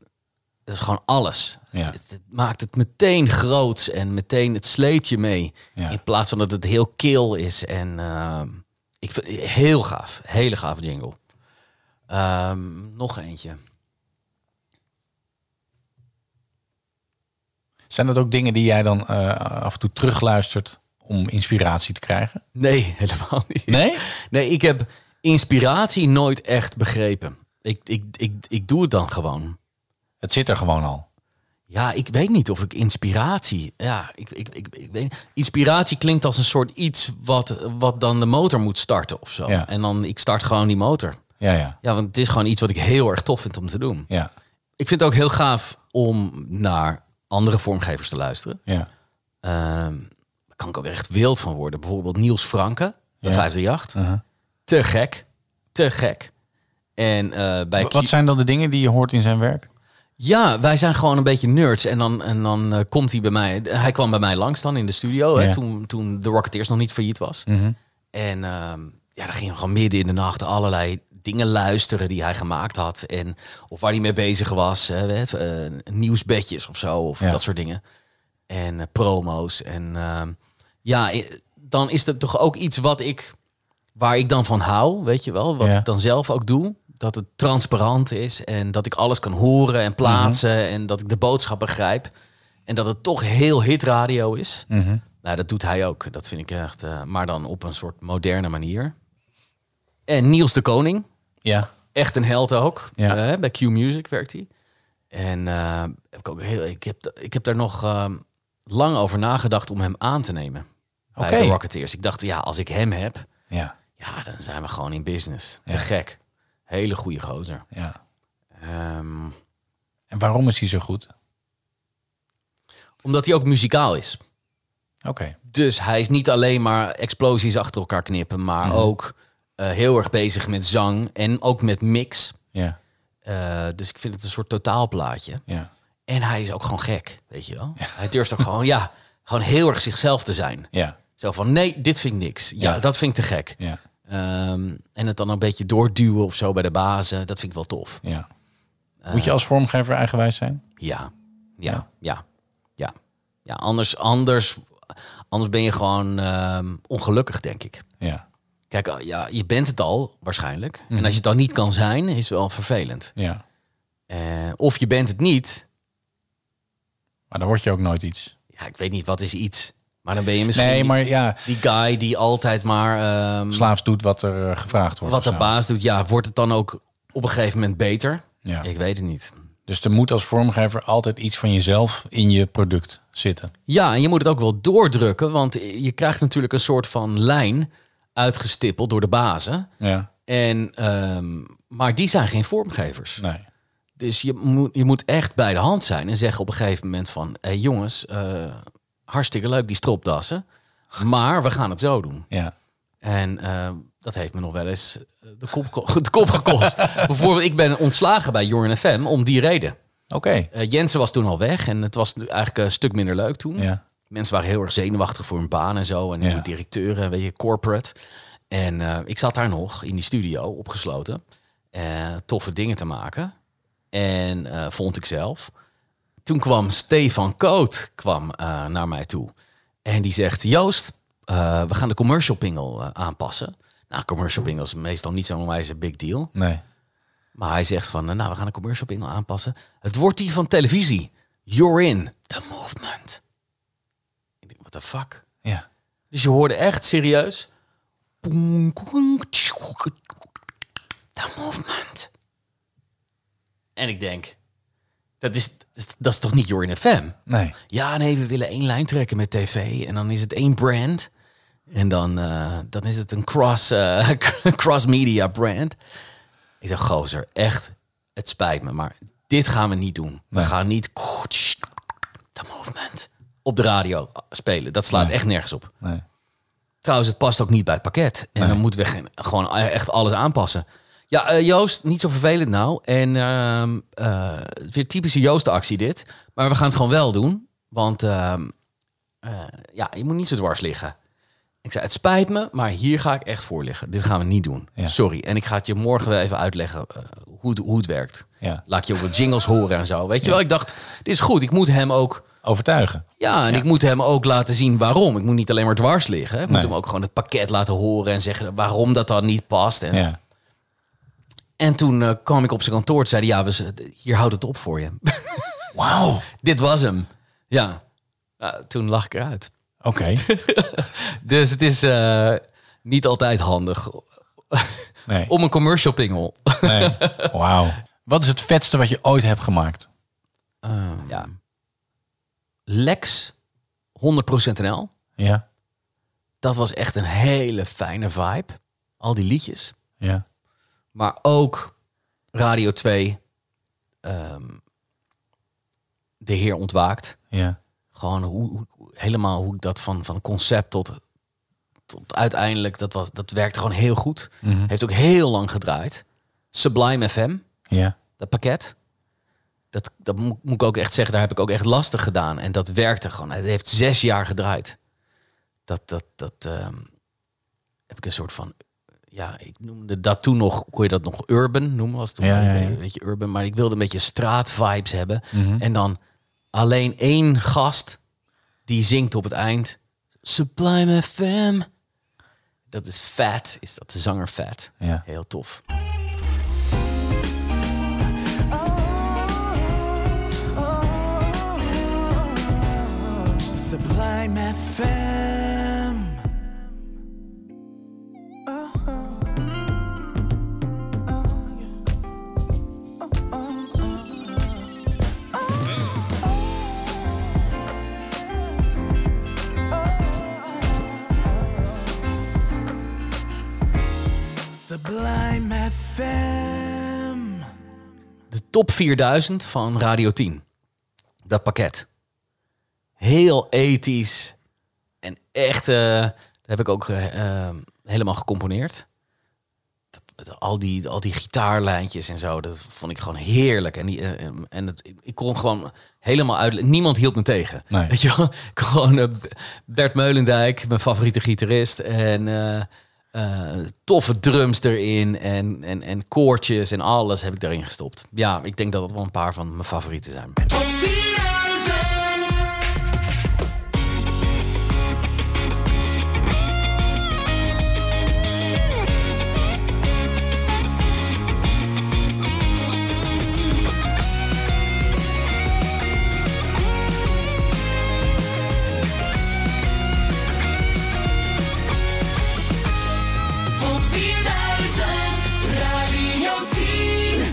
S4: het is gewoon alles.
S1: Ja.
S4: Het, het maakt het meteen groots en meteen het sleept je mee.
S1: Ja.
S4: In plaats van dat het heel kil is. En ehm, ik vind heel gaaf. Hele gaaf jingle. Ehm, nog eentje.
S1: Zijn dat ook dingen die jij dan eh, af en toe terugluistert om inspiratie te krijgen?
S4: Nee, helemaal niet.
S1: Nee?
S4: Nee, ik heb inspiratie nooit echt begrepen. Ik, ik, ik, ik doe het dan gewoon.
S1: Het zit er gewoon al.
S4: Ja, ik weet niet of ik inspiratie. Ja, ik, ik, ik, ik weet niet. Inspiratie klinkt als een soort iets wat, wat dan de motor moet starten of zo.
S1: Ja.
S4: En dan ik start gewoon die motor.
S1: Ja, ja.
S4: Ja, want het is gewoon iets wat ik heel erg tof vind om te doen.
S1: Ja.
S4: Ik vind het ook heel gaaf om naar andere vormgevers te luisteren.
S1: Ja.
S4: Ehm, kan ik ook echt wild van worden. Bijvoorbeeld Niels Franke, de
S1: Ja.
S4: 538.
S1: Uh-huh.
S4: Te gek. Te gek. En eh, bij
S1: Wat zijn dan de dingen die je hoort in zijn werk?
S4: Ja, wij zijn gewoon een beetje nerds. En dan, en dan eh, komt hij bij mij. Hij kwam bij mij langs dan in de studio. Hè, toen, toen de Rocketeers nog niet failliet was.
S1: Mhm.
S4: En ehm, ja, dan gingen we gewoon midden in de nacht allerlei dingen luisteren die hij gemaakt had. En, of waar hij mee bezig was. Hè, eh, nieuwsbedjes of zo. Of
S1: Ja.
S4: dat soort dingen. En promo's. En ehm, ja, dan is het toch ook iets wat ik... Waar ik dan van hou, weet je wel. Wat
S1: Ja.
S4: ik dan zelf ook doe. dat het transparant is en dat ik alles kan horen en plaatsen
S1: Mhm.
S4: en dat ik de boodschap begrijp. En dat het toch heel hitradio is.
S1: Mhm.
S4: Nou, dat doet hij ook. Dat vind ik echt, eh, maar dan op een soort moderne manier. En Niels de Koning,
S1: Ja.
S4: echt een held ook.
S1: Ja.
S4: Eh, bij Q Music werkt hij. En eh, heb ik, ook heel, ik, heb, ik heb daar nog eh, lang over nagedacht om hem aan te nemen. Bij de Rocketeers. Ik dacht, ja, als ik hem heb,
S1: Ja.
S4: ja, dan zijn we gewoon in business. Te
S1: Ja.
S4: gek. Hele goede gozer.
S1: ja.
S4: Ehm,
S1: En waarom is hij zo goed?
S4: omdat hij ook muzikaal is.
S1: Oké.
S4: Dus hij is niet alleen maar explosies achter elkaar knippen, maar
S1: Mhm.
S4: ook eh, heel erg bezig met zang en ook met mix.
S1: Ja.
S4: Eh, dus ik vind het een soort totaalplaatje.
S1: Ja.
S4: En hij is ook gewoon gek, weet je wel. Hij durft ook gewoon, ja, gewoon heel erg zichzelf te zijn.
S1: Ja.
S4: Zo van, nee, dit vind ik niks. Ja,
S1: Ja.
S4: dat vind ik te gek.
S1: Ja.
S4: Ehm, en het dan een beetje doorduwen of zo bij de bazen, dat vind ik wel tof.
S1: Ja. Moet je als vormgever eigenwijs zijn?
S4: Ja, ja, ja, ja. Ja, anders, anders, anders ben je gewoon ehm, ongelukkig, denk ik.
S1: Ja.
S4: Kijk, ah, ja, je bent het al waarschijnlijk.
S1: Mhm.
S4: En als je het dan niet kan zijn, is wel vervelend.
S1: Ja.
S4: Eh, of je bent het niet.
S1: Maar dan word je ook nooit iets.
S4: Ja, ik weet niet, wat is iets? Maar dan ben je misschien
S1: Nee, maar ja,
S4: die guy die altijd maar... ehm,
S1: slaafs doet wat er eh, gevraagd wordt.
S4: wat de baas doet. Ja, wordt het dan ook op een gegeven moment beter?
S1: Ja.
S4: Ik weet het niet.
S1: Dus er moet als vormgever altijd iets van jezelf in je product zitten.
S4: Ja, en je moet het ook wel doordrukken, want je krijgt natuurlijk een soort van lijn uitgestippeld door de bazen.
S1: Ja.
S4: En, ehm, maar die zijn geen vormgevers.
S1: Nee.
S4: Dus je moet, je moet echt bij de hand zijn en zeggen op een gegeven moment van... Hé jongens, eh, hartstikke leuk die stropdassen, maar we gaan het zo doen.
S1: Ja.
S4: En eh, dat heeft me nog wel eens eh, de kop, de kop gekost. Bijvoorbeeld, ik ben ontslagen bij Jorn FM om die reden.
S1: Oké.
S4: Eh, Jensen was toen al weg en het was eigenlijk een stuk minder leuk toen.
S1: Ja.
S4: Mensen waren heel erg zenuwachtig voor hun baan en zo. En
S1: Ja.
S4: directeuren, weet je, corporate. En ik zat daar nog in die studio, opgesloten. eh, toffe dingen te maken. En eh, vond ik zelf. Toen kwam Stefan Koot kwam, eh, naar mij toe. En die zegt, Joost, eh, we gaan de commercial pingle eh, aanpassen. Nou, commercial pingle is meestal niet zo'n wijze big deal.
S1: Nee.
S4: Maar hij zegt van, eh, nou, we gaan de commercial pingle aanpassen. Het wordt die van televisie. You're in. The movement. Ik denk, what the fuck?
S1: Ja.
S4: Dus je hoorde echt serieus... The movement. En ik denk, dat is, dat is toch niet You're in FM?
S1: Nee.
S4: Ja, nee, we willen één lijn trekken met tv. En dan is het één brand. En dan, eh, dan is het een cross, eh, cross media brand. Ik zeg, gozer, echt, het spijt me, maar dit gaan we niet doen. We
S1: Nee.
S4: gaan niet the movement op de radio spelen. Dat slaat
S1: Nee.
S4: echt nergens op.
S1: Nee.
S4: Trouwens, het past ook niet bij het pakket. En dan moeten we gewoon echt alles aanpassen. Ja, eh, Joost, niet zo vervelend nou. En ehm eh, weer typische Joost-actie dit. Maar we gaan het gewoon wel doen. Want ehm, eh, ja, je moet niet zo dwars liggen. Ik zei, het spijt me, maar hier ga ik echt voor liggen. Dit gaan we niet doen.
S1: Ja.
S4: Sorry. En ik ga het je morgen wel even uitleggen hoe, het, hoe het werkt.
S1: Ja.
S4: Laat je ook wat jingles horen en zo. Weet je wel, ik dacht, dit is goed. Ik moet hem ook...
S1: Overtuigen.
S4: Ja, en ik moet hem ook laten zien waarom. Ik moet niet alleen maar dwars liggen. Ik moet
S1: Nee.
S4: hem ook gewoon het pakket laten horen en zeggen waarom dat dan niet past. En,
S1: Ja.
S4: En toen eh, kwam ik op zijn kantoor en zei hij, ja, we, hier houdt het op voor je.
S1: Wauw.
S4: Dit was hem. Ja. Ja, toen lag ik eruit.
S1: Oké.
S4: Dus het is eh, niet altijd handig
S1: Nee.
S4: om een commercial pingel.
S1: nee. Wauw. Wat is het vetste wat je ooit hebt gemaakt?
S4: ja. Lex 100% NL.
S1: Ja.
S4: Dat was echt een hele fijne vibe. Al die liedjes.
S1: Ja.
S4: Maar ook Radio 2. ehm, de Heer ontwaakt.
S1: Ja.
S4: Gewoon hoe, hoe- helemaal hoe ik dat van, van concept tot, tot uiteindelijk, dat, was, dat werkte gewoon heel goed.
S1: Mhm.
S4: Heeft ook heel lang gedraaid. Sublime FM,
S1: Ja.
S4: dat pakket. Dat, dat moet, moet ik ook echt zeggen, daar heb ik ook echt lastig gedaan. En dat werkte gewoon. Het heeft zes jaar gedraaid. Dat, dat, dat ehm, heb ik een soort van ja, ik noemde dat toen nog, kon je dat nog urban noemen? Was toen
S1: ja,
S4: een beetje urban, maar ik wilde een beetje straatvibes hebben.
S1: Mhm.
S4: En dan alleen één gast die zingt op het eind Sublime FM. Dat is Fat, is dat de zanger Fat.
S1: Ja.
S4: Heel tof.
S5: Sublime FM.
S4: Top 4000 van Radio 10. Dat pakket. Heel ethisch. En echt, eh, dat heb ik ook eh, eh, helemaal gecomponeerd. Dat, al, die, al die gitaarlijntjes en zo, dat vond ik gewoon heerlijk. En, die, en het, ik kon gewoon helemaal uit. Niemand hield me tegen.
S1: Nee.
S4: Weet je wel? Gewoon Bert Meulendijk, mijn favoriete gitarist. En eh, toffe drums erin. En, en, en koortjes en alles heb ik daarin gestopt. Ja, ik denk dat dat wel een paar van mijn favorieten zijn.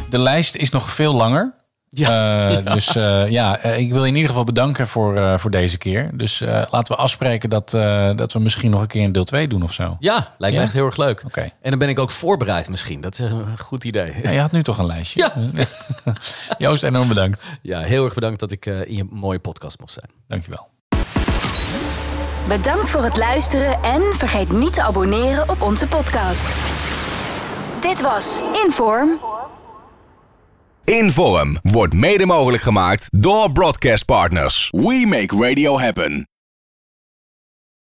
S1: De lijst is nog veel langer. Eh, dus eh, ja, eh, ik wil je in ieder geval bedanken voor, eh, voor deze keer. Dus eh, laten we afspreken dat, eh, dat we misschien nog een keer een deel 2 doen of zo.
S4: Ja, lijkt
S1: Ja?
S4: me echt heel erg leuk.
S1: Oké.
S4: En dan ben ik ook voorbereid misschien. Dat is een goed idee.
S1: Ja, je had nu toch een lijstje?
S4: Ja.
S1: Joost, enorm bedankt.
S4: Ja, heel erg bedankt dat ik eh, in je mooie podcast mocht zijn.
S1: Dankjewel.
S3: Bedankt voor het luisteren en vergeet niet te abonneren op onze podcast. Dit was Inform.
S2: Inform wordt mede mogelijk gemaakt door broadcastpartners. We make radio happen.